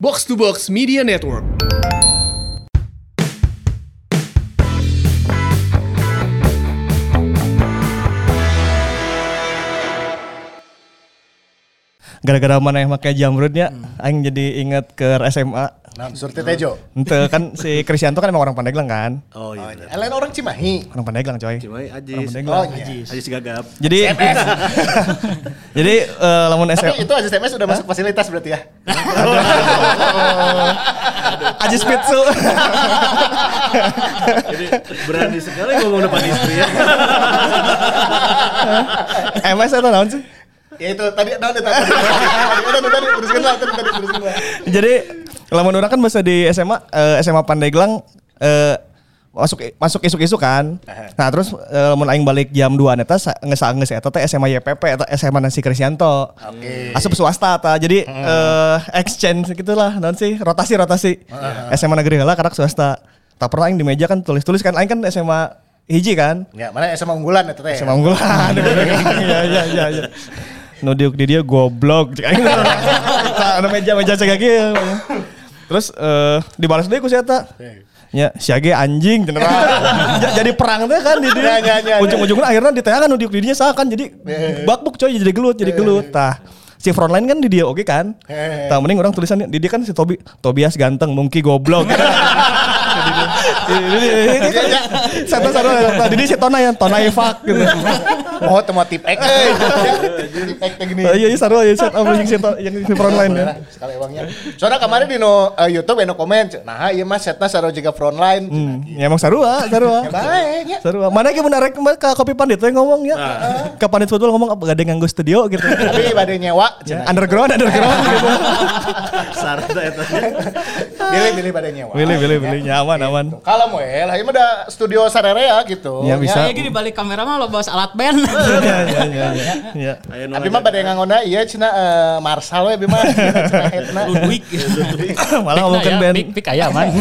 Box to Box Media Network. Gara-gara mana yang pakai jamrutnya, aing jadi inget ke SMA. Nah, Surti Tejo. Ente kan si Krisyanto kan emang orang Pandeglang kan? Oh iya. bener. Lain orang Cimahi. Orang Pandeglang coy. Orang Ajis. Pandeglang. Oh, iya. Ajis gagap. Jadi jadi eh, lamun Tapi SMA itu aja SMS udah masuk fasilitas berarti ya. Ajis Pitsu. Jadi berani sekali ngomong depan istri ya. MS itu naon sih? Ya itu tadi nah, tadi tadi tadi tadi teruskan lah tadi tadi teruskan lah. Jadi lamun orang kan masa di SMA eh, SMA Pandeglang eh, masuk masuk isuk-isuk kan. Nah, terus eh, lamun aing balik jam 2 neta ngesangeus eta teh SMA YPP eta SMA Nasi Krisyanto. Oke. Asup swasta ta. Jadi eh, exchange gitulah non sih rotasi-rotasi. SMA negeri heula karak swasta. Tak pernah aing di meja kan tulis-tulis kan aing kan SMA hiji kan. Ya, mana SMA unggulan itu teh. SMA unggulan. Iya iya iya iya. Nu diuk di dia goblok. Cek aing. Nah, ada meja-meja cek lagi. Terus eh dibalas deui ku si eta. Ya, si Age anjing. Ja- jadi perang teh kan di Ya, ya, ya, dia. ya. Ujung-ujungnya akhirnya di kan di dinya sah kan jadi bakbuk coy jadi gelut jadi gelut. Tah si frontline kan di dia oke kan. Tah mending orang tulisannya di dia kan si Tobi Tobias ganteng, Mungki goblok. Satu satu tadi dia si Tona ya, Tona Evak gitu. Oh, temu tip X. Tip X gini. Oh, iya iya saru ya set apa yang si yang si frontline ya. Nah, sekali uangnya. Soalnya kemarin di no eh, YouTube eno komen, nah iya mas setna saro juga frontline. Hmm, ya emang sarua, sarua. Ya baik ya. Sarua. Mana ki mun arek ke kopi pandit teh ngomong ya. Ke pandit football ngomong apa gade nganggo studio gitu. Tapi pada nyewa, Ya, cenah. underground underground gitu. Sarada eta. Pilih pilih pada nyewa. Pilih pilih pilih nyaman aman. Kalau mau ya, lah ini mah ada studio sarere ya gitu. Ya, bisa. Ya, di balik kamera mah lo bawa alat band. Iya iya iya. Iya. Nu Tapi mah pada ngangona iya cina eh, Marshall we bima. Cina hetna. Ludwig. Malah ngomongin band. Pik pik aya man.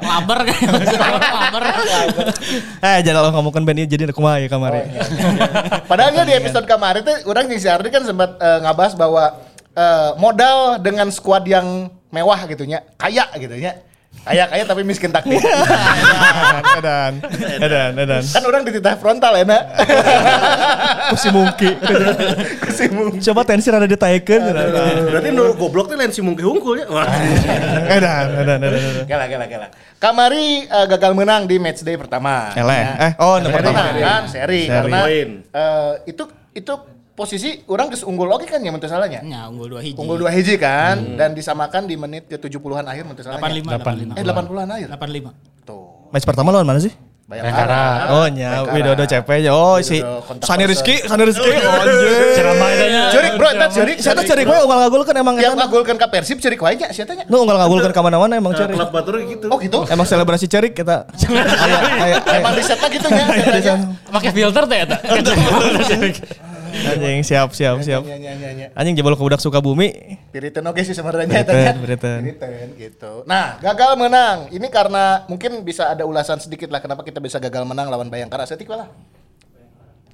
Laber kan. Laber. Eh jangan lo ngomongin band ini jadi kumaha ya kamari. Padahal ya di episode kemarin tuh orang si Ardi kan sempat eh, ngabas bahwa eh, modal dengan squad yang mewah gitu nya, kaya gitu nya. Kaya kaya tapi miskin taktik. Edan, edan, edan. kan orang dititah frontal ya nak. Kusi mungki. Coba tensi rada ditaikeun. Berarti nu goblok teh lain si mungki hungkul ya. Wah. Edan, edan, edan. Gila gila gila. Kamari eh, gagal menang di match day pertama. Eleh. Ya. Eh, oh, Seri pertama. kan, seri, Seri. karena eh, itu itu posisi orang geus unggul oke kan ya menurut salahnya. Ya, unggul dua hiji. Unggul dua hiji kan dan disamakan di menit ke 70-an akhir menurut salahnya. 85 Eh 80-an akhir. 85. Tuh. Match pertama lawan mana sih? Bayangkara. Oh nya, Widodo CP nya. Oh si Sani. Rizky, Sani Rizky. Oh anjir. Ceramah. Cerik bro, eta cerik. Siapa cari gue unggal ngagul kan emang Yang eta. ngagulkan ke Persib cerik wae nya sia tanya. Lu unggal ngagul kan ke mana-mana emang cari. Klub batur gitu. Oh gitu. Emang selebrasi cerik kita. Emang di setnya gitu nya. Sana. Pakai filter teh eta. Anjing siap siap siap. Anjing jebol ke budak suka bumi. Piriten oke sih sebenarnya Piriten, tanya. piriten. Gitu. Nah, gagal menang. Ini karena mungkin bisa ada ulasan sedikit lah kenapa kita bisa gagal menang lawan Bayangkara. Setik lah.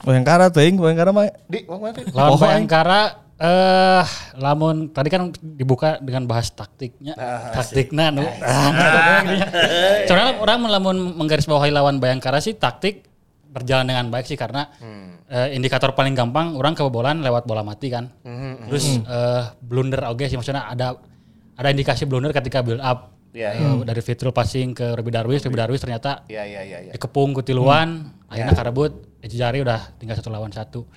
Bayangkara teuing, Bayangkara mah. Di, tuh? Lawan Bayangkara eh lamun tadi kan dibuka dengan bahas taktiknya. Taktiknya nu. Soalnya orang lamun menggarisbawahi lawan Bayangkara sih taktik berjalan dengan baik sih karena eh, indikator paling gampang orang kebobolan lewat bola mati kan. Terus eh, blunder oke sih maksudnya ada ada indikasi blunder ketika build up. Iya, Eh, dari Fitrul passing ke Robi Darwis, Robi Darwis ternyata Iya, iya, iya, iya. dikepung ku tiluan, akhirnya karebut, Eci Jari udah tinggal satu lawan satu.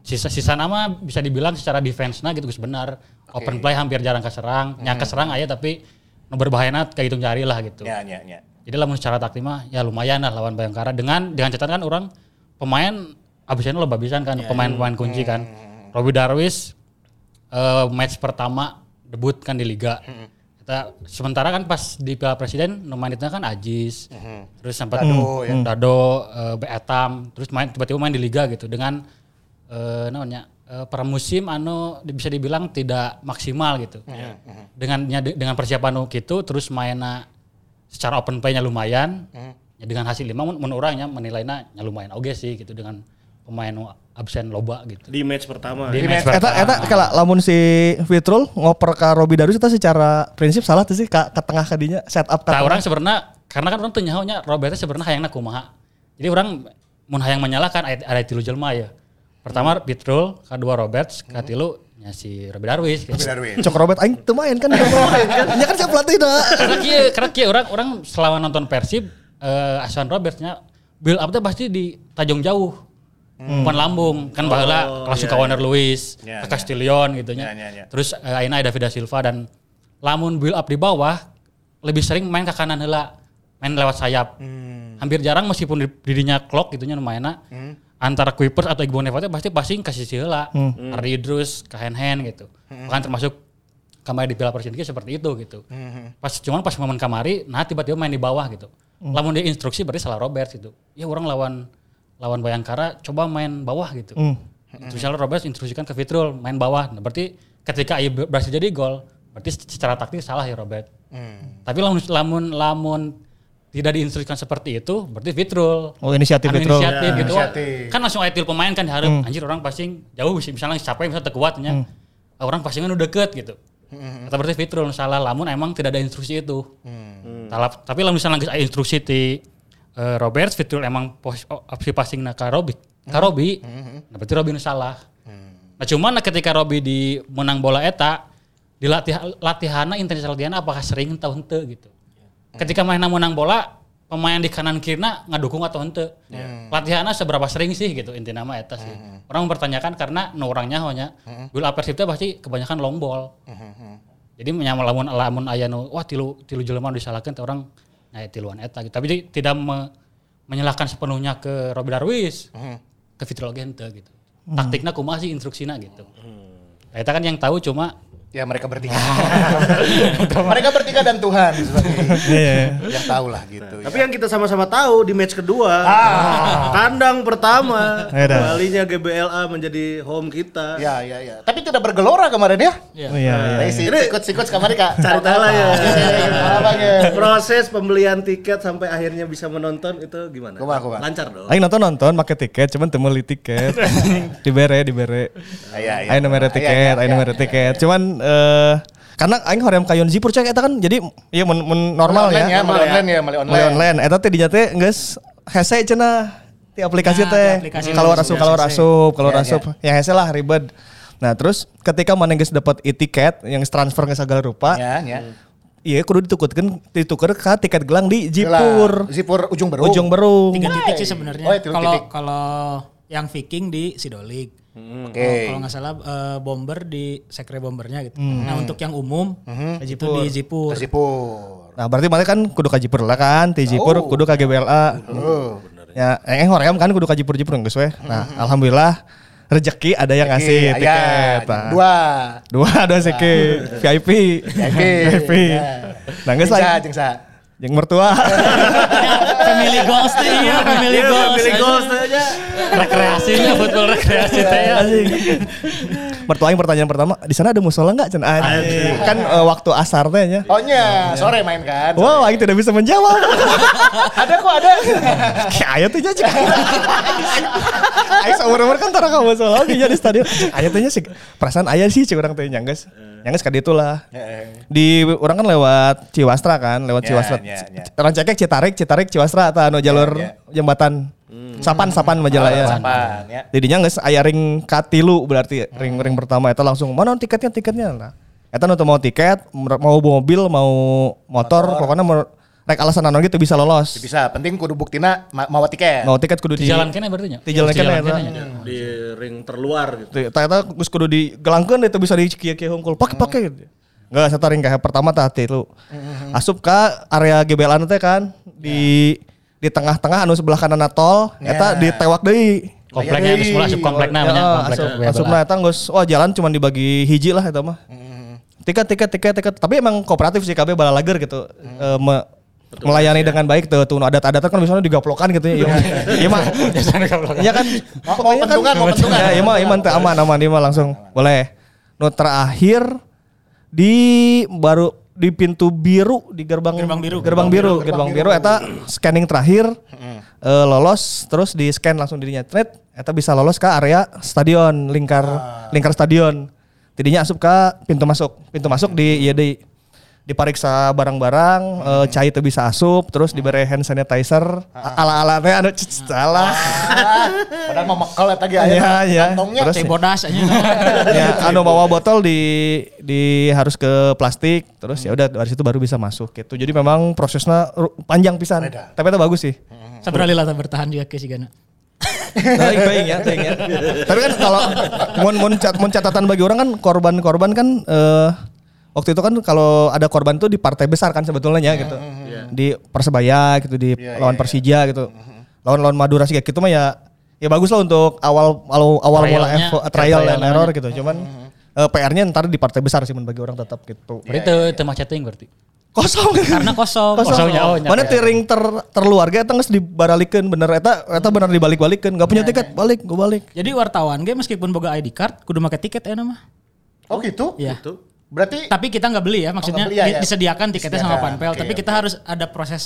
Sisa sisa nama bisa dibilang secara defense nah gitu benar. Open play hampir jarang keserang, nyang keserang aja tapi nu berbahayana kayak hitung jari lah gitu. Ya, ya, ya. Jadi lamun secara taktik mah ya lumayan lah lawan Bayangkara dengan dengan catatan kan orang pemain abisnya lo babisan kan pemain-pemain kunci kan. Robi Darwis eh, match pertama debut kan di liga. Kita sementara kan pas di Piala Presiden nominatnya kan Ajis. Terus sempat Dado, ya. Dado, eh, Beatam, terus main tiba-tiba main di liga gitu dengan eh namanya eh, pramusim anu bisa dibilang tidak maksimal gitu. Dengan nya- dengan persiapan gitu terus mainnya secara open play-nya lumayan. Ya dengan hasil lima mun mun urang nya menilainya nya lumayan oge sih gitu dengan pemain absen loba gitu. Di match pertama. Di Di match match- Eta eta kalau lamun si Fitrul ngoper ke Robi Darus itu secara prinsip salah tuh sih ke, ke tengah kadinya setup ke Nah, orang sebenarnya karena kan orang tuh nyahonya Robertnya sebenarnya hayangna kumaha. Jadi orang mun hayang menyalahkan ada, tilu jelema ya. Pertama Pitrul, kedua Roberts, katilu nya si Robert Darwis. Gitu. Darwin. Cok Robert aing teu main kan. Ya kan saya pelatih dah. karena kia, karena kia orang orang selama nonton Persib eh Asuhan Robertsnya build up teh pasti di tajong jauh. Bukan lambung kan baheula langsung ke Warner Lewis, Ya, ke ya. Castillion gitu nya. Ya, ya, ya. Terus eh, ayeuna ada David da Silva dan lamun build up di bawah lebih sering main ke kanan heula, main lewat sayap. Hampir jarang meskipun di dirinya clock gitu nya mainna antara Kuipers atau Iqbal Nevo teh pasti passing ke sisi heula. Ardi Idrus ke hand hand gitu. Bahkan termasuk kemarin di Piala Presiden seperti itu gitu. Pas cuman pas momen kamari, nah tiba-tiba main di bawah gitu. Lamun dia instruksi berarti salah Robert gitu. Ya orang lawan lawan Bayangkara coba main bawah gitu. Hmm. Terus salah Robert instruksikan ke Fitrul main bawah. Nah, berarti ketika berhasil jadi gol, berarti secara taktik salah ya Robert. Tapi lamun lamun lamun tidak diinstruksikan seperti itu, berarti Fitrul. Oh, inisiatif Anu Fitrul. Inisiatif Ya, gitu. inisiatif. Kan langsung atil pemain kan diharap anjir orang passing jauh misalnya capek misalnya terkuatnya. Orang passingan udah deket gitu. Atau berarti Fitrul salah lamun emang tidak ada instruksi itu. Talap- tapi lamun misalnya instruksi ti eh, Robert Fitrul emang pos, oh, opsi passing na ka Robi. Ka Robi. Nah berarti Robi nu salah. Nah cuman nah ketika Robi di menang bola eta di latihan latihanna intensitas latihanna apakah sering atau henteu gitu. Ketika main menang bola pemain di kanan kirina ngadukung atau henteu. Latihanna seberapa sering sih gitu intinya mah eta sih. Orang mempertanyakan karena nu orangnya hanya teh pasti kebanyakan long ball. Jadi menyama lamun lamun aya nu wah tilu tilu jelema nu disalahkeun teh orang nya tiluan eta gitu. Tapi tidak me- menyalahkan sepenuhnya ke Robby Darwis. Ke Fitrul oge henteu gitu. Taktiknya kumaha sih instruksina gitu. Nah, Eta kan yang tahu cuma Ya mereka bertiga. mereka bertiga dan Tuhan seperti Iya. yang tahu lah gitu. Tapi yang kita sama-sama tahu di match kedua, Ah. kandang pertama, Ya dah. kembalinya GBLA menjadi home kita. ya ya ya. Tapi tidak bergelora kemarin ya. Oh, Iya, iya. Eh, si sikut-sikut kemarin kak. Cari tahu lah ya. Apa ya? Proses pembelian tiket sampai akhirnya bisa menonton itu gimana? Kumaha, kumaha? Lancar dong. Aing nonton nonton pakai tiket, cuman teu meuli tiket. dibere, dibere. Ah, Iya iya. Nomor Iya, tiket, iya, iya, nomor iya, tiket. Cuman eh karena aing hoream kayon zipur cek eta kan jadi iya mun, mun normal Online ya, ya. mulai online ya, mulai Mulai online. online. Eta teh dinya teh geus hese cenah di aplikasi Nah, teh. Kalau itu asup, sudah kalau hese. asup, kalau Ya, asup. Ya hese lah ribet. Nah, terus ketika mana geus dapat e-tiket yang transfer ke segala rupa, Ya ya. iya kudu ditukeutkeun dituker ke tiket gelang di. Jipur. Zipur ujung berung. Ujung berung. tiga titik sih sebenarnya. Oh, ya, Kalau kalau yang Viking di Sidolik. Oke. Kalau- Kalau nggak salah eh, bomber di sekre bombernya gitu. Nah untuk yang umum itu Jipur. di Jipur. Zipur. Nah, berarti mana kan kudu ka Jipur lah kan, ti Jipur kudu ka GBLA. Oh. Ya, eh hoream kan kudu ka Jipur Jipur geus we. Nah, alhamdulillah rezeki ada yang ngasih Oke, tiket. ya, Nah, Dua. Dua ada seke VIP. VIP. VIP. Ya. Nah, geus Jengsa, jeung mertua. family goals teh iya, family goals. aja. rekreasinya football rekreasi teh ya. Anjing. Mertua yang pertanyaan pertama, di sana ada musola enggak? Cen. Kan eh, waktu asar teh nya. Oh nya, sore main kan. Wow, aing tidak bisa menjawab. Ada kok ada. Kayak aya teh jadi. Aing seumur-umur kan tara ka musola oge nya di stadion. Aya teh nya sih perasaan aya sih cik urang teh nyangges. Nyangges ka ditu lah. Di orang kan lewat Ciwastra kan, lewat Ya, Ciwastra. ya, ya. Rancakek Citarik, Citarik Ciwastra atau anu jalur ya. jembatan. Sapan Sapan Majalaya. Sapan ya. Jadinya geus aya ring katilu berarti ring ring pertama eta langsung mana tiketnya tiketnya nah. Eta nu mau tiket, mau mobil, mau motor, pokoknya mau rek alasan anu gitu bisa lolos. Bisa, penting kudu buktina ma- mawa tiket. Mau tiket kudu Di di jalan kene berarti nya. Di jalan kene eta. nya. Di ring terluar gitu. Eta eta geus kudu digelangkeun itu bisa di kieu-kieu hungkul. Pake pake gitu. Enggak satu ring kayak pertama tah tilu. Asup ka area GBL anu teh kan di di tengah-tengah anu sebelah kanan tol, eta Ya. ditewak deui. Kompleknya geus mulai asup komplek namanya, Ya, komplek asup, asup nah eta geus wah jalan cuma dibagi hiji lah eta mah. Tiket tiket tiket tiket tapi emang kooperatif sih KB bala lager gitu. Eh, me- melayani dengan baik tuh tuh. Adat-adat kan misalnya digaplokan gitu ya. Iya. Mah. Iya kan. Mau- pentungan, mau pentungan. Ya, iya mah iman teh aman aman. Dia mah langsung. Boleh. Nu terakhir. Di baru di pintu biru di gerbang Gerbang biru. gerbang biru gerbang biru. eta scanning terakhir. Eh, lolos terus di scan langsung dirinya. Thread eta bisa lolos ke area stadion lingkar lingkar stadion. Tidinya asup ke pintu masuk. Pintu masuk di ieu dipariksa barang-barang eh, cai teu bisa asup terus diberi hand sanitizer. Ala-ala teh anu salah. Ah, padahal mau mekel eta ge Iya, aya iya. kantongnya. Terus- Teh bodas aja. ya anu bawa botol di di harus ke plastik terus ya udah dari situ baru bisa masuk gitu. Jadi memang prosesnya panjang pisan. Tapi itu bagus sih. Sabar lila bertahan juga ke Sigana. baik baik ya baik ya. Tapi kan kalau mun mun, cat- mun catatan bagi orang kan korban-korban kan eh, waktu itu kan kalau ada korban tuh di partai besar kan sebetulnya ya gitu. di persebaya gitu di lawan persija gitu. Lawan lawan madura sih kayak gitu mah ya ya bagus lah untuk awal awal awal mula trial namanya. error gitu. Cuman eh, PR-nya ntar di partai besar sih bagi orang tetap gitu. Berarti itu teu mah chatting berarti. kosong. Karena kosong. Kosong. Ya, oh, mana ya. tiring ter terluarga eta geus dibaralikeun bener. Eta eta bener dibalik-balikeun enggak punya tiket balik gue balik. Jadi wartawan ge meskipun boga ID card kudu make tiket ya nama. Oh gitu? Iya. Berarti Tapi kita nggak beli ya, maksudnya nggak beli ya, di- ya. disediakan tiketnya sama Disediakan, panpel, oke, tapi kita oke. harus ada proses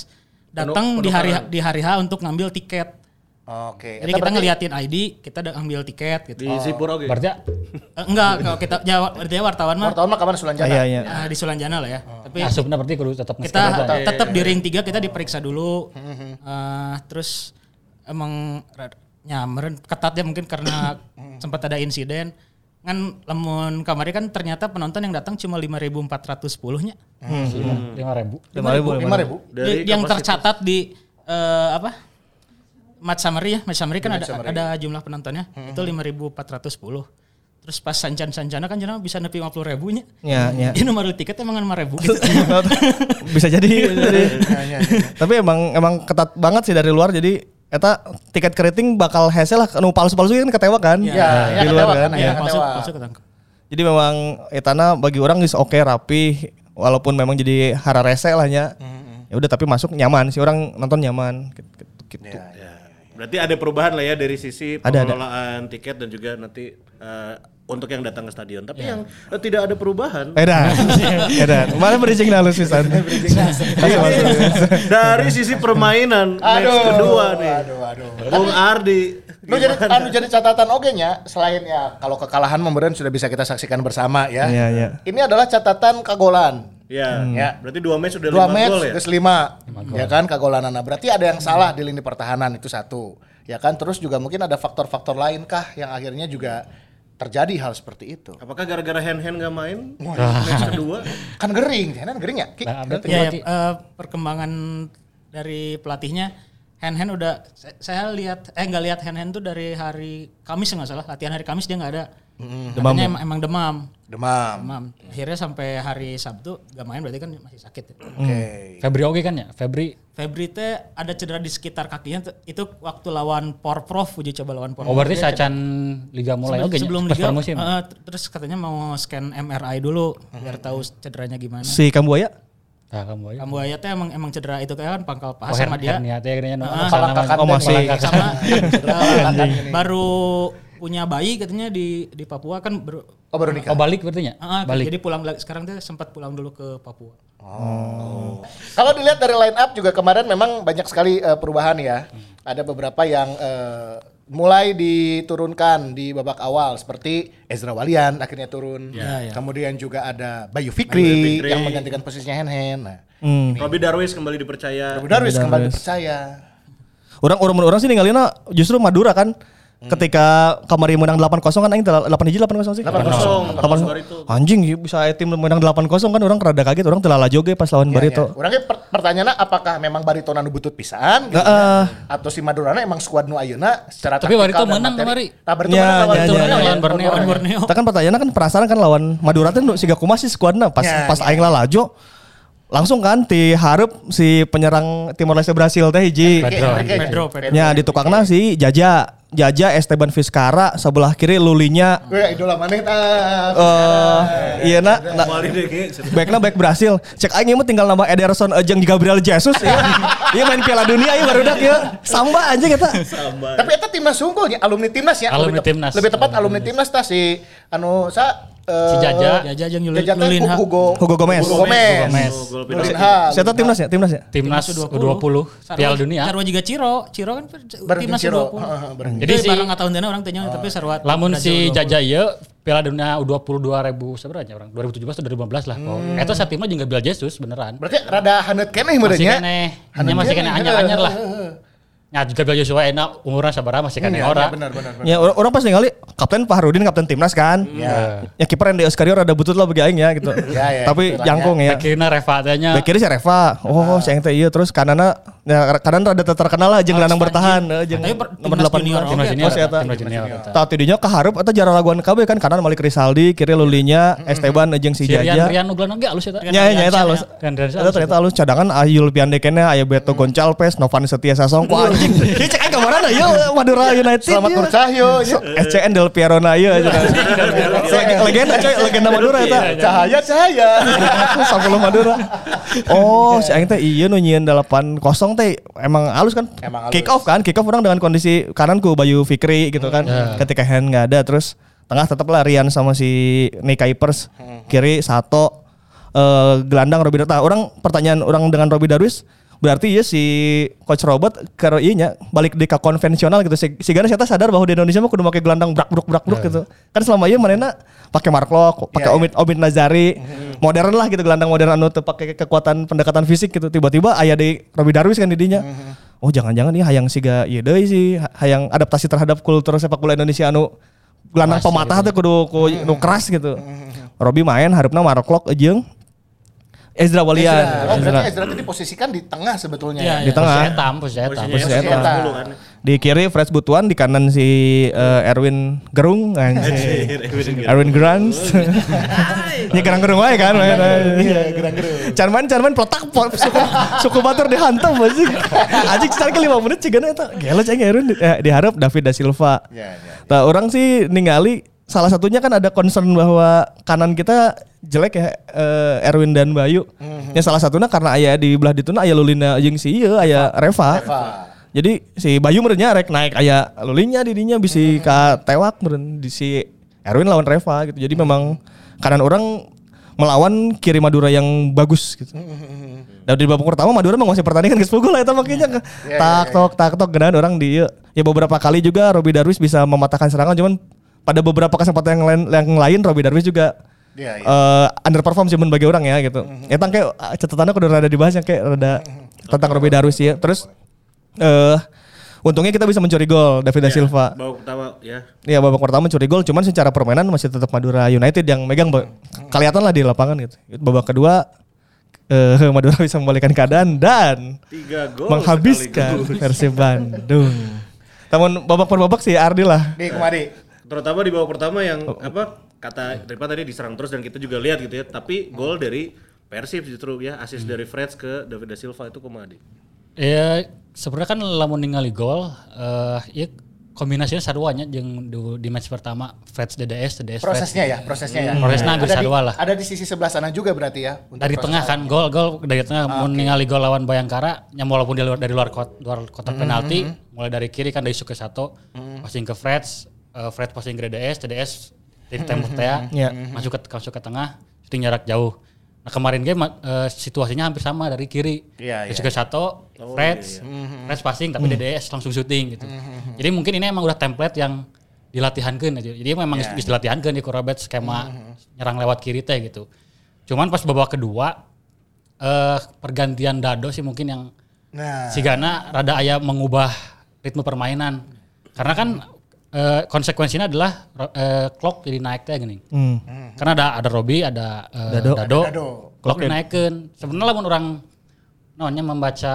datang di hari di hari H untuk ngambil tiket. Oke. Jadi Eta kita berarti- ngeliatin ID, kita udah ambil tiket gitu. Di Sipur oge. Berarti Eh, enggak, kalau kita ya berarti ya wartawan mah wartawan mah kapan Sulanjana? iya iya ah, di Sulanjana lah ya. Tapi asupna berarti kudu tetap kita tetap di ring 3 kita diperiksa dulu. Eh, terus emang ya meren ketat ya mungkin karena sempat ada insiden. Kan lamun kamari kan ternyata penonton yang datang cuma 5.410 nya. lima ribu. lima ribu Lima ribu. Dari yang tercatat di eh, apa? Match summary ya, match summary kan ada ada jumlah penontonnya. Itu 5.410. Terus pas sancan-sancana kan jenama bisa nepi 50 ribunya. ya ya Ini nomor tiket emang 5 ribu gitu. bisa jadi, bisa jadi. tapi emang emang ketat banget sih dari luar jadi eta tiket keriting bakal hese lah nu palsu-palsu kan ketewa kan Ya, ya, di luar ketewa kan kan, ya. ya. Palsu, ketewa. palsu ketangkep. jadi memang etana bagi orang is oke rapi walaupun memang jadi hara rese lah ya ya udah tapi masuk nyaman sih orang nonton nyaman gitu. Ya. Berarti ada perubahan lah ya dari sisi Ada, ada. pengelolaan tiket dan juga nanti eh, untuk yang datang ke stadion. Tapi yang eh, tidak ada perubahan Edan, edan. Mana bridging halus pisan. dari sisi permainan match Aduh. kedua nih. Aduh, aduh. Bung Ardi. Lu jadi anu jadi catatan oge nya selain ya kalau kekalahan memberen sudah bisa kita saksikan bersama ya. Iya, iya. Ini adalah catatan kagolan. Ya, Ya. berarti dua match sudah Dua lima match gol ya. geus lima. Ya kan kagolanana. Berarti ada yang salah di lini pertahanan itu satu. Ya kan terus juga mungkin ada faktor-faktor lain kah yang akhirnya juga terjadi hal seperti itu. Apakah gara-gara hand hand nggak main match kedua? Kan gering, kan gering ya? Ki? Nah, Ya, ya, berarti eh, perkembangan dari pelatihnya hand hand udah saya, saya lihat eh nggak lihat hand hand tuh dari hari Kamis nggak salah latihan hari Kamis dia nggak ada. Demam Katanya ya? emang, emang demam. Demam. Demam. Akhirnya sampai hari Sabtu gak main berarti kan masih sakit. Ya. Oke. Febri oke kan ya? Febri Febri teh ada cedera di sekitar kakinya itu waktu lawan Porprov uji coba lawan Porprov. Oh berarti sacan liga mulai sebelum, oke sebelum pas liga pramusim. eh, ter- terus katanya mau scan MRI dulu biar tahu cederanya gimana. Si Kambuaya? Nah, kamu aja. Kambu Ayat teh emang emang cedera itu kan pangkal paha Oh, sama dia. hernia teh kayaknya no, Oh, palangkakan. sama eh, ini. baru punya bayi katanya di di Papua kan baru Oh baru nikah. Oh balik berarti ya? Ah, balik. jadi pulang lagi sekarang tuh sempat pulang dulu ke Papua. Kalau dilihat dari line up juga kemarin memang banyak sekali eh, perubahan ya. Ada beberapa yang eh, mulai diturunkan di babak awal seperti Ezra Walian akhirnya turun. Ya, ya. Kemudian juga ada Bayu Bayu Fikri, Fikri. yang menggantikan posisinya Hen Hen. Nah, Hmm. Robi Darwis kembali dipercaya. Abu Darwis Darwis. kembali percaya. Orang orang orang sih ninggalina justru Madura kan. Ketika kamari menang 8-0 kan aing 8 hiji 8-0 sih. 8-0, 8 Barito. Anjing ya bisa tim menang 8-0 kan orang rada kaget orang telah joge pas lawan Barito. Orangnya per- pertanyaannya apakah memang Barito nu butut pisan gitu nya? atau si Madurana emang skuad nu ayeuna secara Tapi Barito menang materi- kemari. Nah, Barito Ya, menang lawan ya, Borneo ya, ya, Borneo. Kita kan pertanyaannya kan penasaran kan lawan Madura teh nu siga kumaha sih skuadna pas Ya, pas ya. aing lalajo langsung kan ti hareup si penyerang Timor Leste Brasil teh hiji. Oke, Pedro. Pedro, Pedro. Nya di tukangna si Jaja, Jaja Esteban Vizcara sebelah kiri Lulinya Gue idola maneh tah. eh iya na, backna back Brasil. Cek aing mah tinggal nama Ederson Ejeng Gabriel Jesus ya. Iya main Piala Dunia ya baru ya. Samba aja kita. Tapi itu timnas unggul ya, alumni timnas ya. Alumni timnas. Lebih tepat alumni timnas tah si anu sa eh, Si Jaja. Jaja jeung Yul- Jaja teh Lulinha. Hugo Hugo Gomez. Hugo Gomez. Gomez. Saya tahu timnas ya, timnas ya. Timnas U20 Piala Dunia. Sarwa juga Ciro, Ciro kan timnas Ciro. U20. Heeh, bareng. Jadi si- bareng tahun dana orang tanya tapi Sarwa. Lamun si Jaja ieu Piala Dunia U20 2000 sebenarnya orang 2017 atau 2015 lah. Oh, eta sa timna jeung Gabriel Jesus beneran. Berarti rada hanet keneh Masih Hanet nya masih keneh. keneh anyar-anyar lah. Ya Gabriel Jesus wae enak umurna sabaraha masih keneh Iya, ora. benar benar. benar. Ya orang, orang pas ningali Kapten Fahrudin Kapten timnas kan. Ya. Ya kiper yang di Oscario rada butut lah bagi aing ya gitu. Ya, ya, Tapi jangkung ya. Akhirnya Reva teh nya Back kiri si Reva. Oh, si Aing teh iya terus kanana ya kanan rada terkenal lah jeung gelandang bertahan eh, jeung nomor timnas 8 junior junior. timnas junior. Oh, si eta. Timnas junior. Tah tidinya kaharep eta jara laguan KB kan kanan Malik Risaldi, kiri Lulinya, Esteban jeung si Si Rian Jaja. Rian Uglan ge alus eta. Nya nya eta Rian Eta ternyata halus cadangan Ayul Piandekena aya Beto Goncalves, Novan Setia Sasongko anjing. Ieu cek aing ke mana ieu Madura United. Selamat ieu. Nurcahyo. SCN Del Piero na ieu aja. Legenda coy, legenda Madura eta. Cahaya cahaya. 10 Madura. Oh, si aing teh ieu nu nyieun 8-0 teh emang halus kan. Kick off kan, kick off orang dengan kondisi kanan ku Bayu Fikri gitu kan. Ketika hand nggak ada terus tengah tetaplah Rian sama si Nick Kuipers. Kiri Sato eh, gelandang Robi Darwis. Orang pertanyaan orang dengan Robi Darwis berarti ya si coach Robert ke iya balik di konvensional gitu. Si, si saya sadar bahwa di Indonesia mah kudu pakai gelandang brak bruk brak bruk gitu. Kan selama iya mana pakai Mark Locke pakai Iya, Omid Omid Nazari. Modern lah gitu gelandang modern anu pakai kekuatan pendekatan fisik gitu. Tiba-tiba aya di Robi Darwis kan di dinya oh jangan-jangan nih hayang siga ieu deui sih hayang adaptasi terhadap kultur sepak bola Indonesia anu gelandang pematah teh kudu ku nu keras gitu. Robi main harapna Mark Locke jeung Ezra Walian Ezra. Oh, Ezra. berarti Ezra tadi diposisikan di tengah sebetulnya. Iya, ya? di tengah Posisi etam, posisi etam. Posisi posisi eta. etam dulu kan. Di kiri Fred Butuan, di kanan si eh, Erwin Gerung. Erwin Grans. Ini gerang gerung wae kan. Iya, gerang gerung. Carman carman peletak suku suku batur dihantam anjing. Anjing ke 5 menit cigana eta. Gelo cing Erwin eh, diharap David da Silva. Ya, ya. Nah, orang sih ningali salah satunya kan ada concern bahwa kanan kita jelek ya eh, Erwin dan Bayu. Yang salah satunya karena ayah di belah dituna ayah Lulina jeung si ieu aya Reva. Reva. Jadi si Bayu merenya rek naik aya Lulinya di dinya bisi ka tewak meren di si Erwin lawan Reva gitu. Jadi memang kanan orang melawan kiri Madura yang bagus gitu. Dan di babak pertama Madura menguasai pertandingan geus pukul lah eta makanya tak tok tak tok genan orang di ya beberapa kali juga Robi Darwis bisa mematahkan serangan cuman pada beberapa kesempatan yang lain yang lain Robi Darwis juga Iya, iya. eh, underperform sih bagi orang ya gitu. Eta kayak ah, catatannya kudu rada dibahas yang kayak rada tentang Robi Darwis ya. Terus eh untungnya kita bisa mencuri gol David da Silva. Babak pertama ya. Iya babak pertama mencuri gol cuman secara permainan masih tetap Madura United yang megang Ba. kelihatan lah di lapangan gitu. Babak kedua eh Madura bisa membalikkan keadaan dan Tiga gol menghabiskan. Persib Bandung. Namun babak per babak sih Ardi lah. Di kemari. Terutama di babak pertama yang Oh. apa kata Ripa tadi diserang terus dan kita juga lihat gitu ya. Tapi gol dari Persib justru ya asis dari Freds ke David da Silva itu kumadi. Ya sebenarnya kan lamun ningali gol eh ya kombinasinya saduanya jeung di, di match pertama Freds DDS DDS Freds. Prosesnya ya, prosesnya ya. Prosesnya hampir Ada di- sarua lah. Ada di sisi sebelah sana juga berarti ya. untuk dari tengah kan gol gol dari tengah Ah, mau oke. ningali gol lawan Bayangkara yang walaupun dari luar dari luar kotak, luar kotak penalti mulai dari kiri kan dari Suke Sato passing ke Freds eh, Freds passing ke DDS DDS dari tembok teh Iya. masuk ke masuk ke tengah shooting jarak jauh. Nah kemarin game eh, situasinya hampir sama dari kiri. Iya, dari iya. Suke Sato Freds Freds passing tapi DDS langsung shooting gitu. Jadi mungkin ini emang udah template yang dilatihankan aja. Jadi memang Iya, bisa dilatihankan di Korabet skema nyerang lewat kiri teh gitu. Cuman pas babak kedua eh pergantian Dado sih mungkin yang Nah, si Gana rada aya mengubah ritme permainan. Karena kan eh, konsekuensinya adalah ro- eh, clock jadi naik teh gini. Hmm. Karena ada ada Robi, ada eh, Dado. Dado, Ada Dado. clock dinaikkan. Sebenarnya lamun orang namanya membaca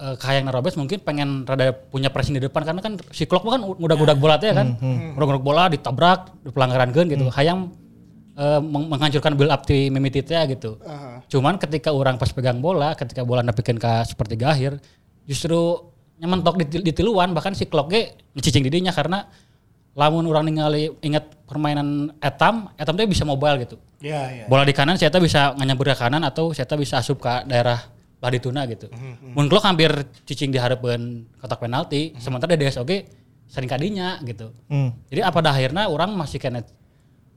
uh, kahayang Robes mungkin pengen rada punya pressing di depan karena kan si clock kan udah-udah bola teh kan. Udah-udah bola ditabrak, pelanggaran gitu. Hayang eh, meng- menghancurkan build up di mimiti teh gitu. Cuman ketika orang pas pegang bola, ketika bola nepikeun ka sepertiga akhir, justru nyementok di, di tiluan bahkan si clock ge ngecicing didinya karena lamun orang ningali ingat permainan etam, etam teh bisa mobile gitu. ya ya. Bola di kanan saya bisa nganyambur ke kanan atau saya bisa asup ke daerah Badituna gitu. Mun Clock hampir cicing diharapkan kotak penalti, sementara DDS oke sering kadinya gitu. Hmm. Jadi apa dah akhirnya orang masih kena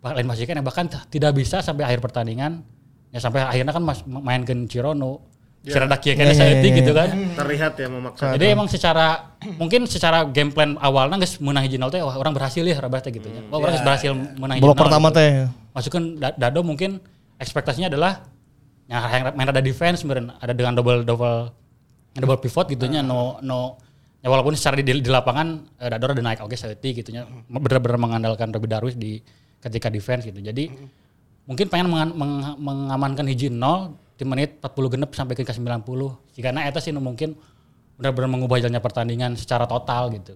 lain pastikan bahkan t- tidak bisa sampai akhir pertandingan ya sampai akhirnya kan mas, mainkan Cirono Cirada kia kene Ya, ya, saeutik ya, gitu ya. kan Terlihat ya memaksa. jadi emang secara mungkin secara game plan awalnya geus meunang hiji nol teh wah orang berhasil ya rabah teh gitu ya. Wah orang geus berhasil menang hiji Babak nol pertama gitu. teh. Masukkan Da- Dado mungkin ekspektasinya adalah yang main ada defense meureun ada dengan double double double pivot gitu nya no no ya walaupun secara di, di lapangan eh, Dado ada naik oke saeutik gitu nya benar-benar mengandalkan Robi Darwis di ketika defense gitu. Jadi mungkin pengen mengamankan hiji nol di menit 40 genep sampai ke 90. Jika eta sih mungkin benar-benar mengubah jalannya pertandingan secara total gitu.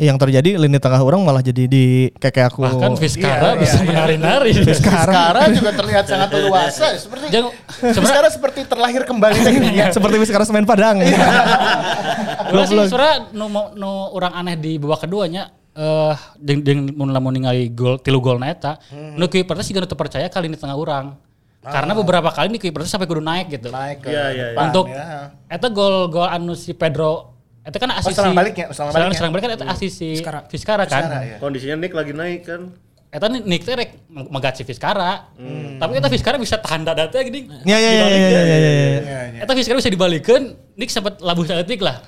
Yang terjadi lini tengah orang malah jadi di kayak aku. Bahkan Vizcara iya, bisa iya. menari-nari. Sekarang juga terlihat sangat leluasa. Seperti Jangan- sekarang seperti terlahir kembali ya. seperti sekarang semen Padang. Gue sih sebenarnya nu, orang aneh di babak keduanya eh dengan dengan mun lamun ningali gol tilu gol eta nu kiper sih gak percaya kali ini tengah orang karena beberapa kali nih kiper sampai kudu naik gitu Naik ke Iya, iya, iya. depan untuk ya. eta gol gol anu si Pedro eta kan asisi serangan baliknya, serangan baliknya. serang balik kan eta asisi Vizcara. Vizcara kan ya. Kondisinya Nick lagi naik kan. eta nih Nick teh rek megat si Vizcara tapi eta Vizcara bisa tahan dada teh gini Ya ya ya ya ya ya. ya. Iya, iya. Eta Vizcara bisa dibalikkan, Nick sempat labuh saeutik lah.